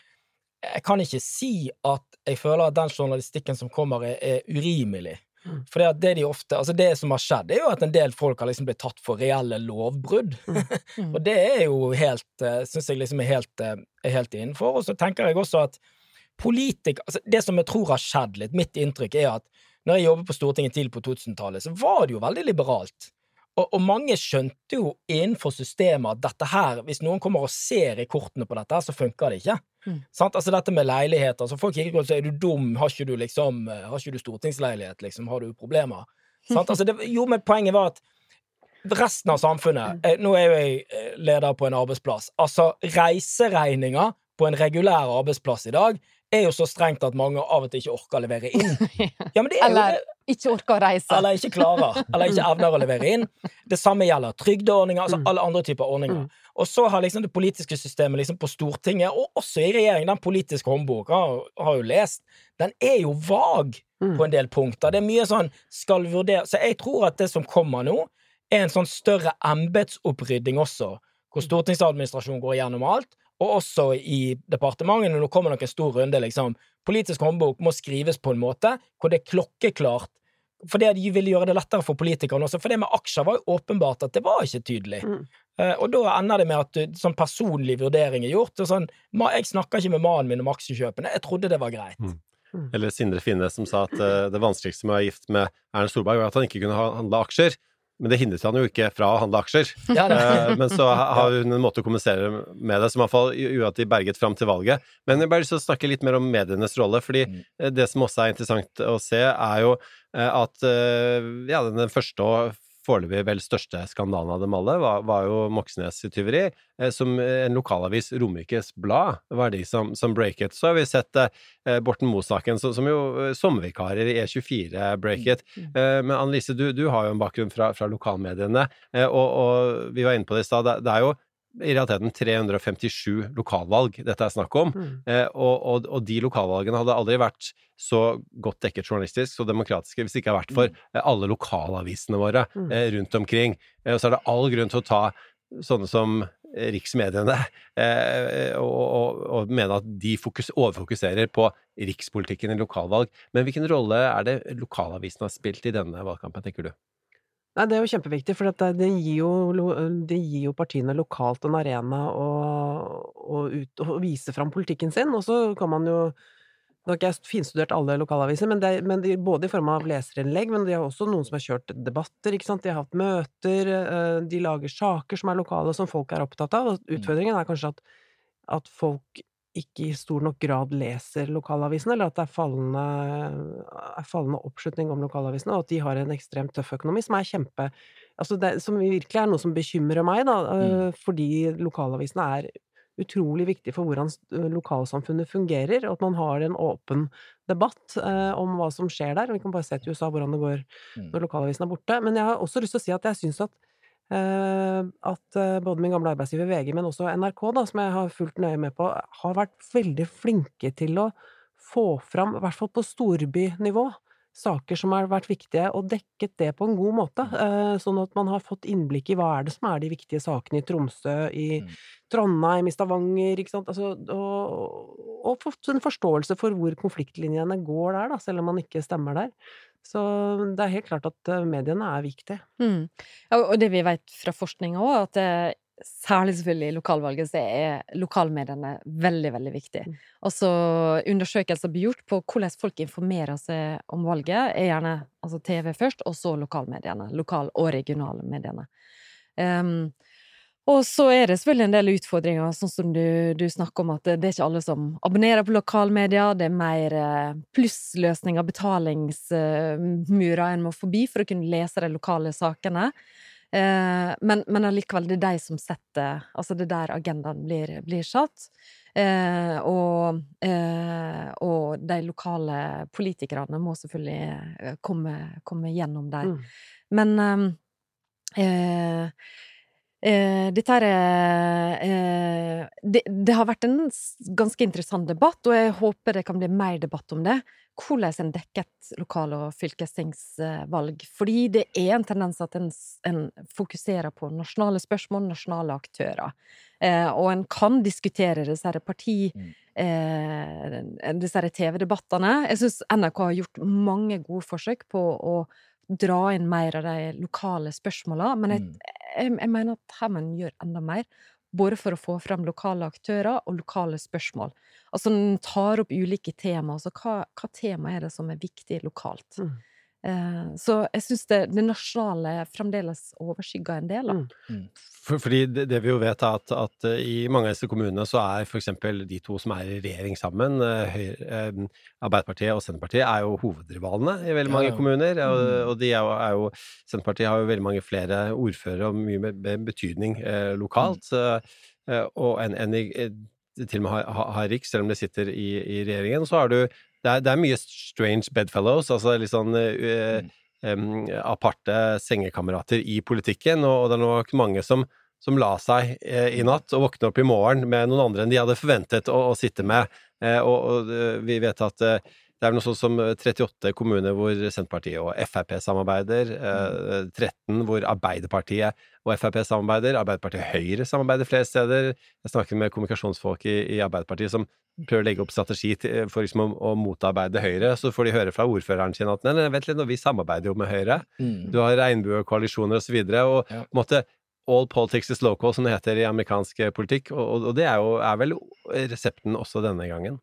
Speaker 3: Jeg kan ikke si at jeg føler at den journalistikken som kommer, er, er urimelig. Mm. For det, det, de ofte, altså det som har skjedd, er jo at en del folk har liksom blitt tatt for reelle lovbrudd. Mm. Mm. og det er jo helt eh, Syns jeg liksom er helt, eh, er helt innenfor. Og så tenker jeg også at politikere altså Det som jeg tror har skjedd litt, mitt inntrykk er at når jeg jobbet på Stortinget tidlig på 2000-tallet, så var det jo veldig liberalt. Og, og, mange skjønte jo innenfor systemet at dette her, hvis noen kommer og ser i kortene på dette, så funker det ikke. Mm. Altså dette med leiligheter. Så folk ikke går og sier er du dum, har ikke du liksom Har ikke du stortingsleilighet, liksom? Har du problemer? Altså det, jo, men poenget var at resten av samfunnet mm. eh, Nå er jo jeg eh, leder på en arbeidsplass. Altså, reiseregninger på en regulær arbeidsplass i dag er jo så strengt at mange av og til ikke orker å levere inn.
Speaker 4: Ja, eller jo, ikke orker å reise.
Speaker 3: Eller ikke klarer. Eller ikke evner å levere inn. Det samme gjelder trygdeordninger, altså mm. alle andre typer ordninger. Mm. Og så har liksom det politiske systemet liksom på Stortinget, og også i regjeringen, den politiske håndboka, har jo lest, den er jo vag mm. på en del punkter. Det er mye sånn skal vurdere Så jeg tror at det som kommer nå, er en sånn større embetsopprydding også, hvor stortingsadministrasjonen går gjennom alt, og også i departementene. Nå kommer nok en stor runde, liksom. Politisk håndbok må skrives på en måte hvor det er klokkeklart. For det de ville gjøre det lettere for politikerne også. For det med aksjer var jo åpenbart at det var ikke tydelig. Mm. Uh, og da ender det med at du, sånn personlig vurdering er gjort. Og sånn, jeg snakker ikke med mannen min om aksjekjøpene. Jeg trodde det var greit. Mm.
Speaker 2: Mm. Eller Sindre Finne som sa at uh, det vanskeligste med å være gift med Erna Solberg var at han ikke kunne handle aksjer. Men det hindret han jo ikke fra å handle aksjer. Ja, eh, men så har hun en måte å kommunisere med det som i hvert fall gjorde at de berget fram til valget. Men jeg bare lyst til å snakke litt mer om medienes rolle, fordi mm. det som også er interessant å se, er jo eh, at ja, den første og foreløpig vel største skandalen av dem alle var, var jo Moxnes-tyveri, eh, som en lokalavis, Romerikes Blad, var de som, som breaket. Så har vi sett eh, Borten Moe-saken, som, som, jo eh, sommervikarer i E24 breaket. Mm. Eh, men Annelise, du, du, har jo en bakgrunn fra, fra lokalmediene, eh, og, og, vi var inne på det i stad. Det, det er jo i realiteten 357 lokalvalg dette er snakk om. Mm. Eh, og, og, og, de lokalvalgene hadde aldri vært så godt dekket journalistisk, så demokratiske, hvis det ikke har vært for mm. eh, alle lokalavisene våre mm. eh, rundt omkring. Eh, og så er det all grunn til å ta sånne som riksmediene eh, og, og, mene at de fokus, overfokuserer på rikspolitikken i lokalvalg. Men hvilken rolle er det lokalavisene har spilt i denne valgkampen, tenker du?
Speaker 1: Nei, det er jo kjempeviktig, for det, det, gir jo, det, gir jo, partiene lokalt en arena å, å, ut, å vise fram politikken sin, og så kan man jo Nå har ikke jeg finstudert alle lokalaviser, men, det, men de, både i form av leserinnlegg, men de har også noen som har kjørt debatter, ikke sant, de har hatt møter, eh, de lager saker som er lokale, som folk er opptatt av, og mm. utfordringen er kanskje at, at folk ikke i stor nok grad leser lokalavisene, eller at det er fallende, er fallende oppslutning om lokalavisene, og at de har en ekstremt tøff økonomi, som er kjempe Altså det, som virkelig er noe som bekymrer meg, da, mm. Øh, fordi lokalavisene er utrolig viktig for hvordan lokalsamfunnet fungerer, og at man har en åpen debatt eh, om hva som skjer der. Vi kan bare se til USA hvordan det går mm. når lokalavisen er borte. Men jeg har også lyst til å si at jeg syns at Eh, at eh, både min gamle arbeidsgiver VG, men også NRK, da, som jeg har fulgt nøye med på, har vært veldig flinke til å få fram, i hvert fall på storbynivå, saker som har vært viktige, og dekket det på en god måte. Eh, sånn at man har fått innblikk i hva er det som er de viktige sakene i Tromsø, i
Speaker 3: Mm.
Speaker 1: Trondheim, i Stavanger, ikke sant. Altså, og, og fått en forståelse for hvor konfliktlinjene går der, da, selv om man ikke stemmer der. Så det er helt klart at eh, mediene er viktige.
Speaker 4: Mm. Og det vi vet fra forskninga òg, at eh, særlig selvfølgelig i lokalvalget, så er lokalmediene veldig, veldig viktig. Altså undersøkelser blir gjort på hvordan folk informerer seg om valget, er gjerne altså TV først, og så lokalmediene. Lokal- og regionalmediene. Um, og så er det selvfølgelig en del utfordringer, sånn som du, du snakker om, at det, det er ikke alle som abonnerer på lokalmedia. Det er mer eh, plussløsninger, betalingsmurer en må forbi for å kunne lese de lokale sakene. Eh, men, men allikevel, det er de som setter Altså, det er der agendaen blir, blir satt. Eh, og, eh, og de lokale politikerne må selvfølgelig eh, komme, komme gjennom der.
Speaker 1: Mm.
Speaker 4: Men eh, dette her er eh, det, det har vært en ganske interessant debatt, og jeg håper det kan bli mer debatt om det. Hvordan en dekket lokal- og fylkestingsvalg. Fordi det er en tendens at en, en fokuserer på nasjonale spørsmål, nasjonale aktører. Eh, og en kan diskutere disse parti...
Speaker 3: Mm.
Speaker 4: Eh, disse TV-debattene. Jeg syns NRK har gjort mange gode forsøk på å dra inn mer av de lokale spørsmåla, men jeg,
Speaker 3: Mm.
Speaker 4: jeg, jeg mener at her må en gjøre enda mer. Både for å få frem lokale aktører og lokale spørsmål. Altså en tar opp ulike tema. Altså hva, hva tema er det som er viktig lokalt?
Speaker 1: Mm.
Speaker 4: Eh, så jeg syns det, det nasjonale fremdeles overskygger en del. Da.
Speaker 1: Mm.
Speaker 2: For, fordi det, det vi jo vet er at, at eh, i mange av disse kommunene så er eksempel de to som er i regjering sammen, eh, Høyre, Arbeiderpartiet og Senterpartiet, er jo hovedrivalene i veldig mange
Speaker 3: ja.
Speaker 2: kommuner. Og,
Speaker 3: Mm.
Speaker 2: og de er jo, er jo Senterpartiet har jo veldig mange flere ordførere og mye med betydning eh, lokalt. mm. og enn en, til og med har, har, har Riks, selv om de sitter i, i regjeringen, så har du det er, det er mye strange bedfellows, altså litt sånn eh, um, aparte sengekamerater i politikken, og, og det er nok mange som, som la seg eh, i natt og våkne opp i morgen med noen andre enn de hadde forventet å, å sitte med. Eh, og, og vi vet at det er vel noe sånn som 38 kommuner hvor Senterpartiet og Frp samarbeider, eh, 13 hvor Arbeiderpartiet og Frp samarbeider, Arbeiderpartiet og Høyre samarbeider flere steder. Jeg snakker med kommunikasjonsfolk i, i Arbeiderpartiet som prøver å legge opp strategi til, for liksom å, å motarbeide Høyre, så får de høre fra ordføreren sin at nei, nei, vent litt, nå, vi samarbeider jo med Høyre.
Speaker 3: Mm.
Speaker 2: Du har regnbuekoalisjoner og så videre, og
Speaker 3: Ja.
Speaker 2: all politics is local, som det heter i amerikansk politikk, og, og, og det er jo er vel resepten også denne gangen.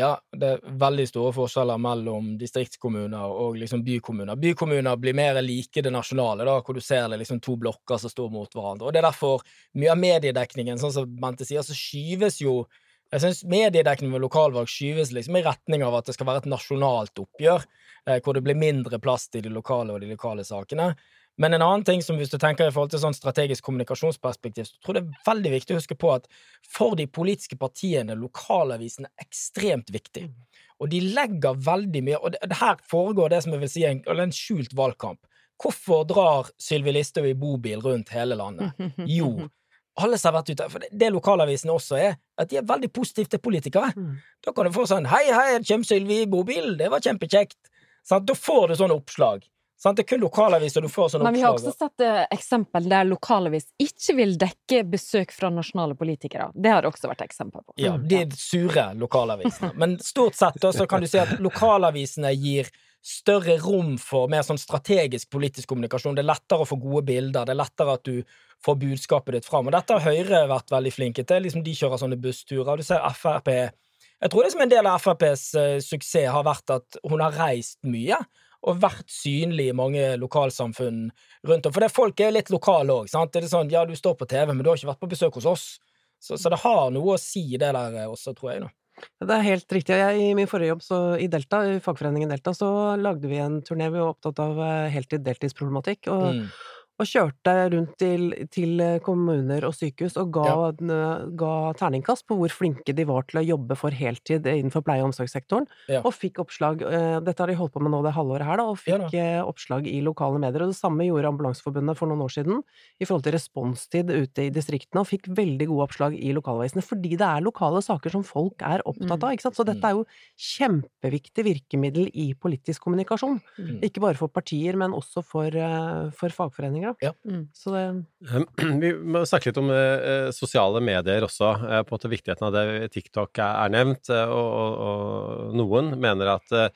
Speaker 3: Ja, det er veldig store forskjeller mellom distriktskommuner og liksom bykommuner. Bykommuner blir mer like det nasjonale, da, hvor du ser det liksom to blokker som står mot hverandre. Og det er derfor mye av mediedekningen, sånn som Bente sier, så skyves jo jeg synes mediedekningen ved lokalvalg skyves liksom i retning av at det skal være et nasjonalt oppgjør, eh, hvor det blir mindre plass til de lokale og de lokale sakene. Men en annen ting som hvis du tenker i forhold til sånn strategisk kommunikasjonsperspektiv, så tror jeg det er veldig viktig å huske på at for de politiske partiene er ekstremt viktig. Og de legger veldig mye Og det, her foregår det som jeg vil si en, en skjult valgkamp. Hvorfor drar Sylvi Listhaug i bobil rundt hele landet? Jo, alle som har vært ute For det, det lokalavisene også er, at de er veldig positive til politikere.
Speaker 1: Mm.
Speaker 3: Da kan du få sånn Hei, hei, kommer Sylvi i bobil, det var kjempekjekt. Sånn, Da får du sånne oppslag. Sant? Det er kun lokalaviser du får sånne oppslag.
Speaker 4: Men vi har også sett uh, eksempel der lokalavis ikke vil dekke besøk fra nasjonale politikere. Det har det også vært eksempel på.
Speaker 3: Ja, de sure lokalavisene. Men stort sett da, så kan du si at lokalavisene gir større rom for mer sånn strategisk politisk kommunikasjon. Det er lettere å få gode bilder, det er lettere at du får budskapet ditt fram. Og dette har Høyre vært veldig flinke til. Liksom De kjører sånne bussturer. Du ser Frp Jeg tror det som en del av FrPs uh, suksess har vært at hun har reist mye. Og vært synlig i mange lokalsamfunn rundt om. For det folk er litt lokale òg. Det er sånn ja, du står på TV, men du har ikke vært på besøk hos oss. Så, så det har noe å si, det der eh, også, tror jeg. nå.
Speaker 1: Det er helt riktig. Jeg, I min forrige jobb så, i Delta, i fagforeningen Delta, så lagde vi en turné. Vi var opptatt av eh, heltid-deltidsproblematikk. Og,
Speaker 3: Mm.
Speaker 1: Og kjørte rundt til, til kommuner og sykehus og ga, ga, terningkast på hvor flinke de var til å jobbe for heltid innenfor pleie- og omsorgssektoren,
Speaker 3: Ja.
Speaker 1: og fikk oppslag eh, Dette har de holdt på med nå det halvåret her, da, og
Speaker 3: Ja
Speaker 1: fikk eh, oppslag i lokale medier. Og det samme gjorde Ambulanseforbundet for noen år siden i forhold til responstid ute i distriktene, og fikk veldig gode oppslag i lokalavisene, fordi det er lokale saker som folk er opptatt av, ikke sant. Så dette er jo kjempeviktig virkemiddel i politisk kommunikasjon.
Speaker 3: Mm.
Speaker 1: Ikke bare for partier, men også for, eh, for fagforeninger. Da.
Speaker 4: Mm.
Speaker 1: Så det
Speaker 2: Vi må snakke litt om eh, sosiale medier også, eh, på en måte viktigheten av det. TikTok er, nevnt, eh, og, og, og noen mener at eh,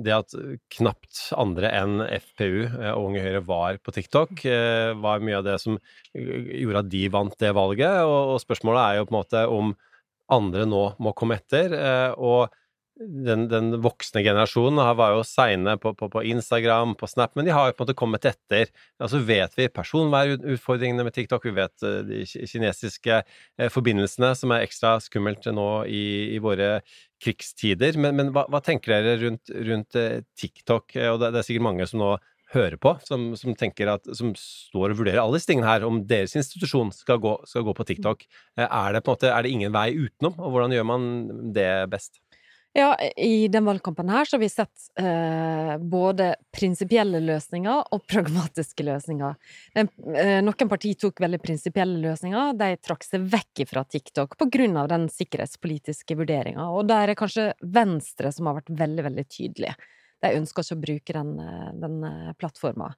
Speaker 2: det at knapt andre enn FPU eh, og Unge Høyre var på TikTok, eh, var mye av det som eh, gjorde at de vant det valget. Og, spørsmålet er jo på en måte om andre nå må komme etter. eh, og den, den voksne generasjonen var jo seine på, på, på Instagram, på Snap, men de har jo på en måte kommet etter. Altså vet vi personvernutfordringene med TikTok, vi vet eh, de kinesiske eh, forbindelsene som er ekstra skummelt nå i, i våre krigstider. Men, men hva, hva tenker dere rundt, rundt eh, TikTok? Og det, det er sikkert mange som nå hører på, som, som tenker at, som står og vurderer alle disse tingene her, om deres institusjon skal gå, skal gå på TikTok. Eh, Er det på måte, er det ingen vei utenom, og hvordan gjør man det best?
Speaker 4: Ja, i den valgkampen her så har vi sett eh, både prinsipielle løsninger og pragmatiske løsninger. Den, eh, noen partier tok veldig prinsipielle løsninger. De trakk seg vekk fra TikTok av den sikkerhetspolitiske vurderinga. Og der er kanskje Venstre som har vært veldig, veldig tydelig. De ønsker ikke å bruke den, eh, den eh, plattforma.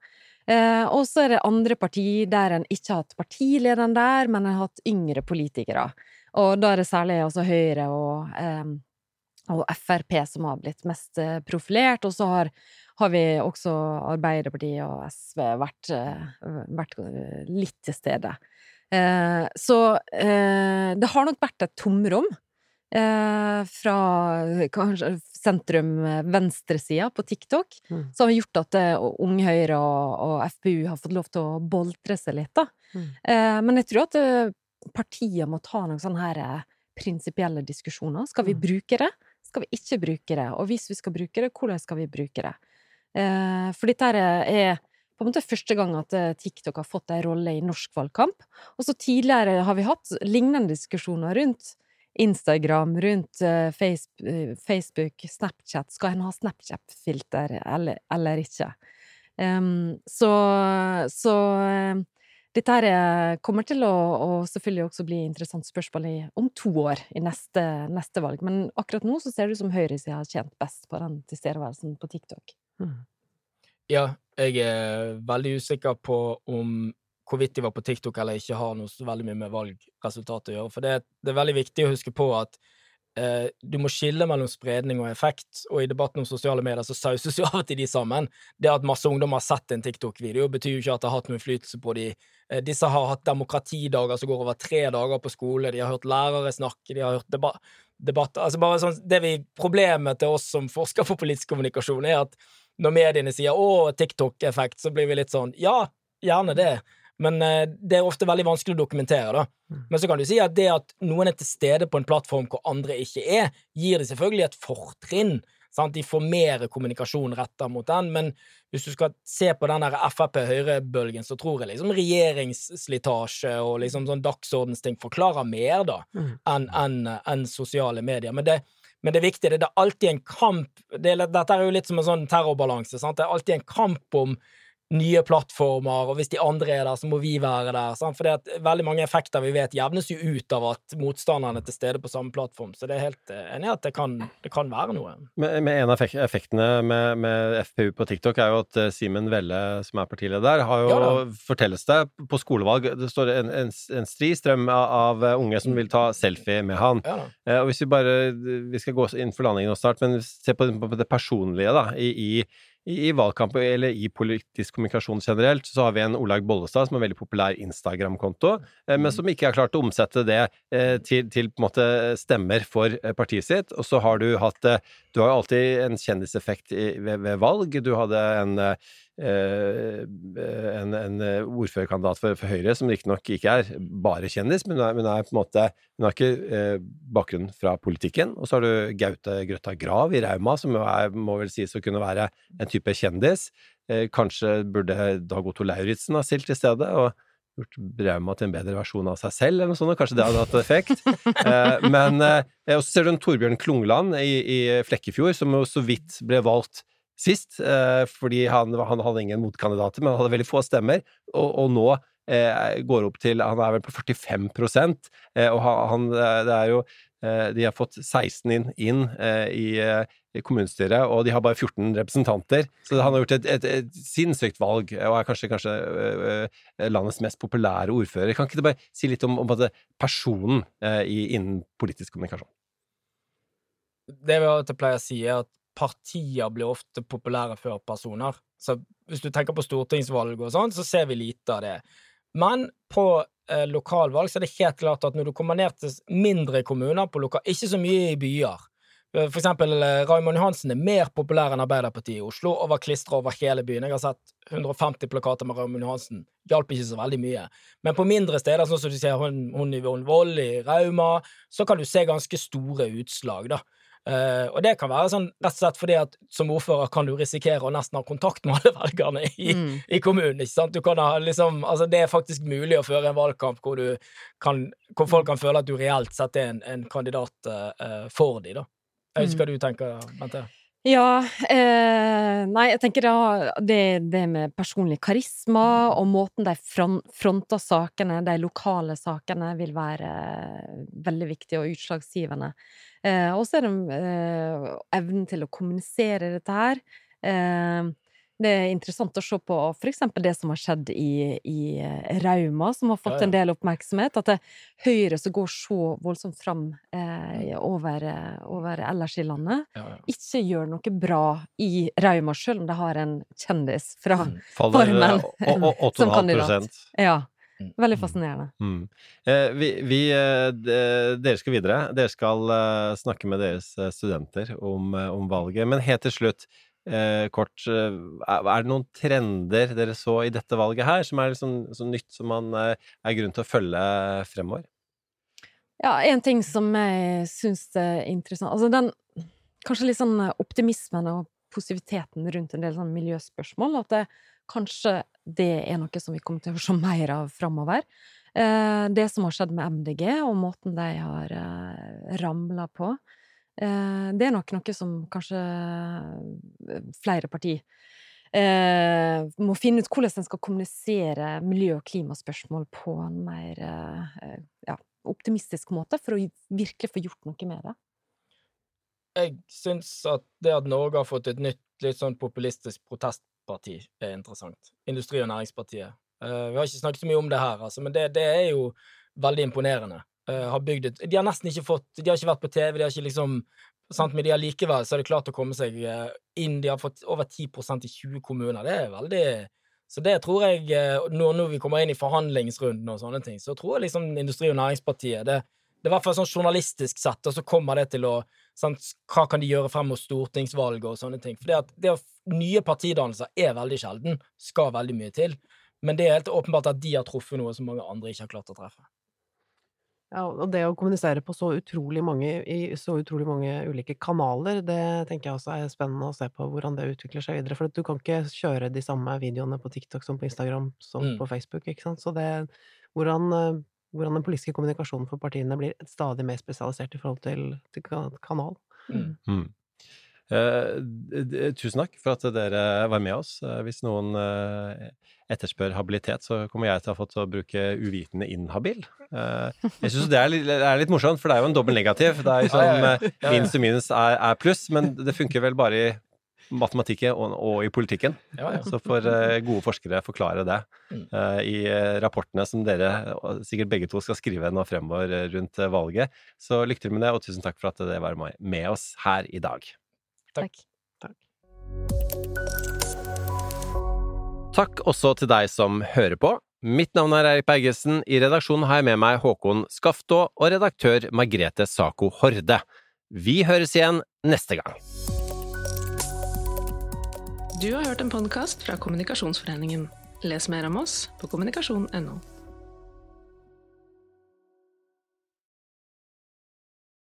Speaker 4: Eh, og så er det andre partier der en ikke har hatt partilederen der, men en har hatt yngre politikere. Og da er det særlig altså Høyre og eh, og Frp som har blitt mest eh, profilert, og så har, har vi også Arbeiderpartiet og SV vært, eh, vært eh, litt til stede. Eh, så eh, det har nok vært et tomrom eh, fra kanskje sentrum-venstresida på Tiktok,
Speaker 1: Mm.
Speaker 4: som har gjort at Unge Høyre og, og FpU har fått lov til å boltre seg litt, da.
Speaker 1: Mm.
Speaker 4: Men jeg tror at partier må ta noen sånne her prinsipielle diskusjoner. Skal vi
Speaker 1: Mm.
Speaker 4: bruke det? Skal vi ikke bruke det? Og hvis vi skal bruke det, hvordan skal vi bruke det? Eh, for dette er på en måte første gang at eh, TikTok har fått en rolle i norsk valgkamp. Og så tidligere har vi hatt lignende diskusjoner rundt Instagram, rundt eh, Facebook, Snapchat. Skal en ha Snapchat-filter eller, eller ikke? Um, så så dette her eh, kommer til å, å selvfølgelig også bli interessant spørsmål i, om to år, i neste, neste valg. Men akkurat nå så ser det ut som høyresida har tjent best på den tilstedeværelsen på TikTok.
Speaker 1: Mm.
Speaker 3: Ja, jeg er veldig usikker på om hvorvidt de var på TikTok eller ikke har noe så veldig mye med valgresultatet å gjøre. For det, det er veldig viktig å huske på at eh, du må skille mellom spredning og effekt, og i debatten om sosiale medier så sauses jo av og til de sammen. Det at masse ungdommer har sett en TikTok-video, betyr jo ikke at det har hatt noen innflytelse på de. Eh, disse har hatt demokratidager som går over tre dager på skole, de har hørt lærere snakke, de har hørt debatt debatter altså bare sånn, det vi, Problemet til oss som forsker på politisk kommunikasjon, er at når mediene sier 'å, TikTok-effekt', så blir vi litt sånn 'ja, gjerne det'. Men eh, det er ofte veldig vanskelig å dokumentere, da.
Speaker 1: Mm.
Speaker 3: Men så kan du si at det at noen er til stede på en plattform hvor andre ikke er, gir det selvfølgelig et fortrinn. Sant? De får mer kommunikasjon retta mot den, men hvis du skal se på den Frp-Høyre-bølgen, så tror jeg liksom regjeringsslitasje og liksom sånn dagsordensting forklarer mer, da,
Speaker 1: Mm.
Speaker 3: enn en, en sosiale medier. Men det, men det er viktig, det er alltid en kamp det, er- Dette er jo litt som en sånn terrorbalanse. Sant? Det er alltid en kamp om nye plattformer, og hvis de andre er der, så må vi være der. Sant? For det at veldig mange effekter vi vet, jevnes jo ut av at motstanderne er til stede på samme plattform. Så det er helt eh, enig at det kan, det kan være noe.
Speaker 2: Men, en av effektene med, med FPU på TikTok er jo at eh, Simen Velle, som er partileder der, har jo,
Speaker 3: Ja
Speaker 2: fortelles det, på skolevalg Det står en, en, en stri strøm av, av eh, unge som vil ta selfie med han.
Speaker 3: Ja.
Speaker 2: Og hvis vi bare Vi skal gå inn for landingen nå snart, men se på, på det personlige, da. I, i, i, valgkamp eller i politisk kommunikasjon generelt, så har vi en Olaug Bollestad som har en veldig populær Instagram-konto, eh, men
Speaker 3: Mm.
Speaker 2: som ikke har klart å omsette det eh, til, til måte stemmer for eh, partiet sitt. Og så har du hatt Du har jo alltid en kjendiseffekt ved, ved valg. Du hadde en en, en eh, ordførerkandidat for, for Høyre, som riktignok ikke er bare kjendis, men Hun har ikke eh, bakgrunn fra politikken. Og så har du Gaute Grøtta Grav i Rauma, som er, må vel sies å kunne være en type kjendis. eh, kanskje burde Dag Otto Lauritzen ha stilt i stedet, og gjort Brauma til en bedre versjon av seg selv, eller noe sånt, kanskje det hadde hatt effekt. eh, men eh, så ser du en Torbjørn Klungland i, i Flekkefjord, som jo så vidt ble valgt sist, eh, fordi han, han, hadde ingen motkandidater, men han hadde veldig få stemmer, og, og nå eh, går opp til Han er vel på 45 eh, og han, det er jo de har fått 16 inn, inn i i kommunestyret, og de har bare 14 representanter. Så han har gjort et, et, et sinnssykt valg, og er kanskje, kanskje landets mest populære ordfører. Kan ikke du bare si litt om, om personen i, innen politisk kommunikasjon?
Speaker 3: Det vi alltid pleier å si, er at partier blir ofte populære før personer. Så hvis du tenker på stortingsvalg og sånn, så ser vi lite av det. Men på eh, lokalvalg så er det helt klart at når du kommer ned til mindre kommuner, på lokal, ikke så mye i byer, Eh, for eksempel eh, Raymond Johansen er mer populær enn Arbeiderpartiet i Oslo og var klistra over hele byen. Jeg har sett 150 plakater med Raymond Johansen. Hjalp ikke så veldig mye. Men på mindre steder, sånn som du ser hun, hun i Vold i Rauma, så kan du se ganske store utslag, da. Uh, og det kan være sånn rett og slett fordi at som ordfører kan du risikere å nesten ha kontakt med alle velgerne i, mm. i kommunen. ikke sant? Du kan ha liksom, altså Det er faktisk mulig å føre en valgkamp hvor, kan, hvor folk kan føle at du reelt sett er en, en kandidat uh, for dem. da. Jeg vet ikke hva du tenker, Bente?
Speaker 4: Ja, eh, nei, jeg tenker da det, det med personlig karisma og måten de fronter sakene, de lokale sakene, vil være eh, veldig viktig og utslagsgivende. Eh, og så er det eh, evnen til å kommunisere dette her. Eh, det er interessant å se på for eksempel det som har skjedd i, i eh, Rauma, som har fått ja, ja. en del oppmerksomhet. At det er Høyre som går så voldsomt fram eh, over, over, ellers i landet, ja, ikke gjør noe bra i Rauma, selv om de har en kjendis fra mm. Formen som kandidat. Ja. Mm. Veldig mm. fascinerende. Mm.
Speaker 2: Eh, vi, vi, eh, dere skal videre. Dere skal uh, snakke med deres studenter om, om valget. Men helt til slutt, eh, kort eh, Er det noen trender dere så i dette valget her, som er liksom, så nytt som man eh, er grunn til å følge fremover?
Speaker 4: Ja, en ting som jeg syns er interessant Altså den kanskje litt sånn optimismen og positiviteten rundt en del sånn miljøspørsmål. At det, kanskje det er noe som vi kommer til å se mer av framover. Eh, det som har skjedd med MDG, og måten de har eh, ramla på. Eh, det er nok noe som kanskje eh, flere partier eh, må finne ut hvordan en skal kommunisere miljø- og klimaspørsmål på en mer ja, optimistisk måte, for å virkelig få gjort noe med det.
Speaker 3: Jeg syns at det at Norge har fått et nytt, litt sånn populistisk protestparti, er interessant. Industri- og Næringspartiet. vi har ikke snakket så mye om det her, altså, men det, det er jo veldig imponerende. Uh, har bygd et De har nesten ikke fått De har ikke vært på TV, de har ikke liksom sant, Men de har likevel så har de klart å komme seg uh, inn. De har fått over 10% i 20 kommuner. Det er veldig Så det tror jeg uh, når, når, vi kommer inn i forhandlingsrunden og sånne ting, så tror jeg liksom Industri- og Næringspartiet det, det er i hvert fall sånn journalistisk sett, og så kommer det til å sant, Hva kan de gjøre frem mot stortingsvalget og sånne ting? For det at, det at nye partidannelser er veldig sjelden. Skal veldig mye til. Men det er helt åpenbart at de har truffet noe som mange andre ikke har klart å treffe.
Speaker 1: Ja, og det å kommunisere på så utrolig mange, i så utrolig mange ulike kanaler, det tenker jeg også er spennende å se på hvordan det utvikler seg videre. For du kan ikke kjøre de samme videoene på TikTok som på Instagram som mm. på Facebook, ikke sant. Så det hvordan, eh, hvordan, den politiske kommunikasjonen for partiene blir stadig mer spesialisert i forhold til, til kanal. Mm. Mm.
Speaker 2: Eh, tusen takk for at dere var med oss. Eh, hvis noen eh, etterspør habilitet, så kommer jeg til å ha fått å bruke uvitende inhabil. Eh, jeg syns det er litt, er litt, morsomt, for det er jo en dobbel negativ. Det er jo eh, minus og minus er, er, pluss, men det funker vel bare i matematikken og, og i politikken. Så får uh, gode forskere forklare det uh, i rapportene som dere sikkert begge to skal skrive nå fremover rundt valget. Så lykke til med det, og tusen takk for at dere var med oss her i dag.
Speaker 4: Takk.
Speaker 1: takk.
Speaker 2: Takk også til deg som hører på. Mitt navn er Eirik Bergesen. I redaksjonen har jeg med meg Håkon Skaftå og redaktør Margrethe Sako Horde. Vi høres igjen neste gang.
Speaker 5: Du har hørt en podkast fra Kommunikasjonsforeningen. Les mer om oss på kommunikasjon.no.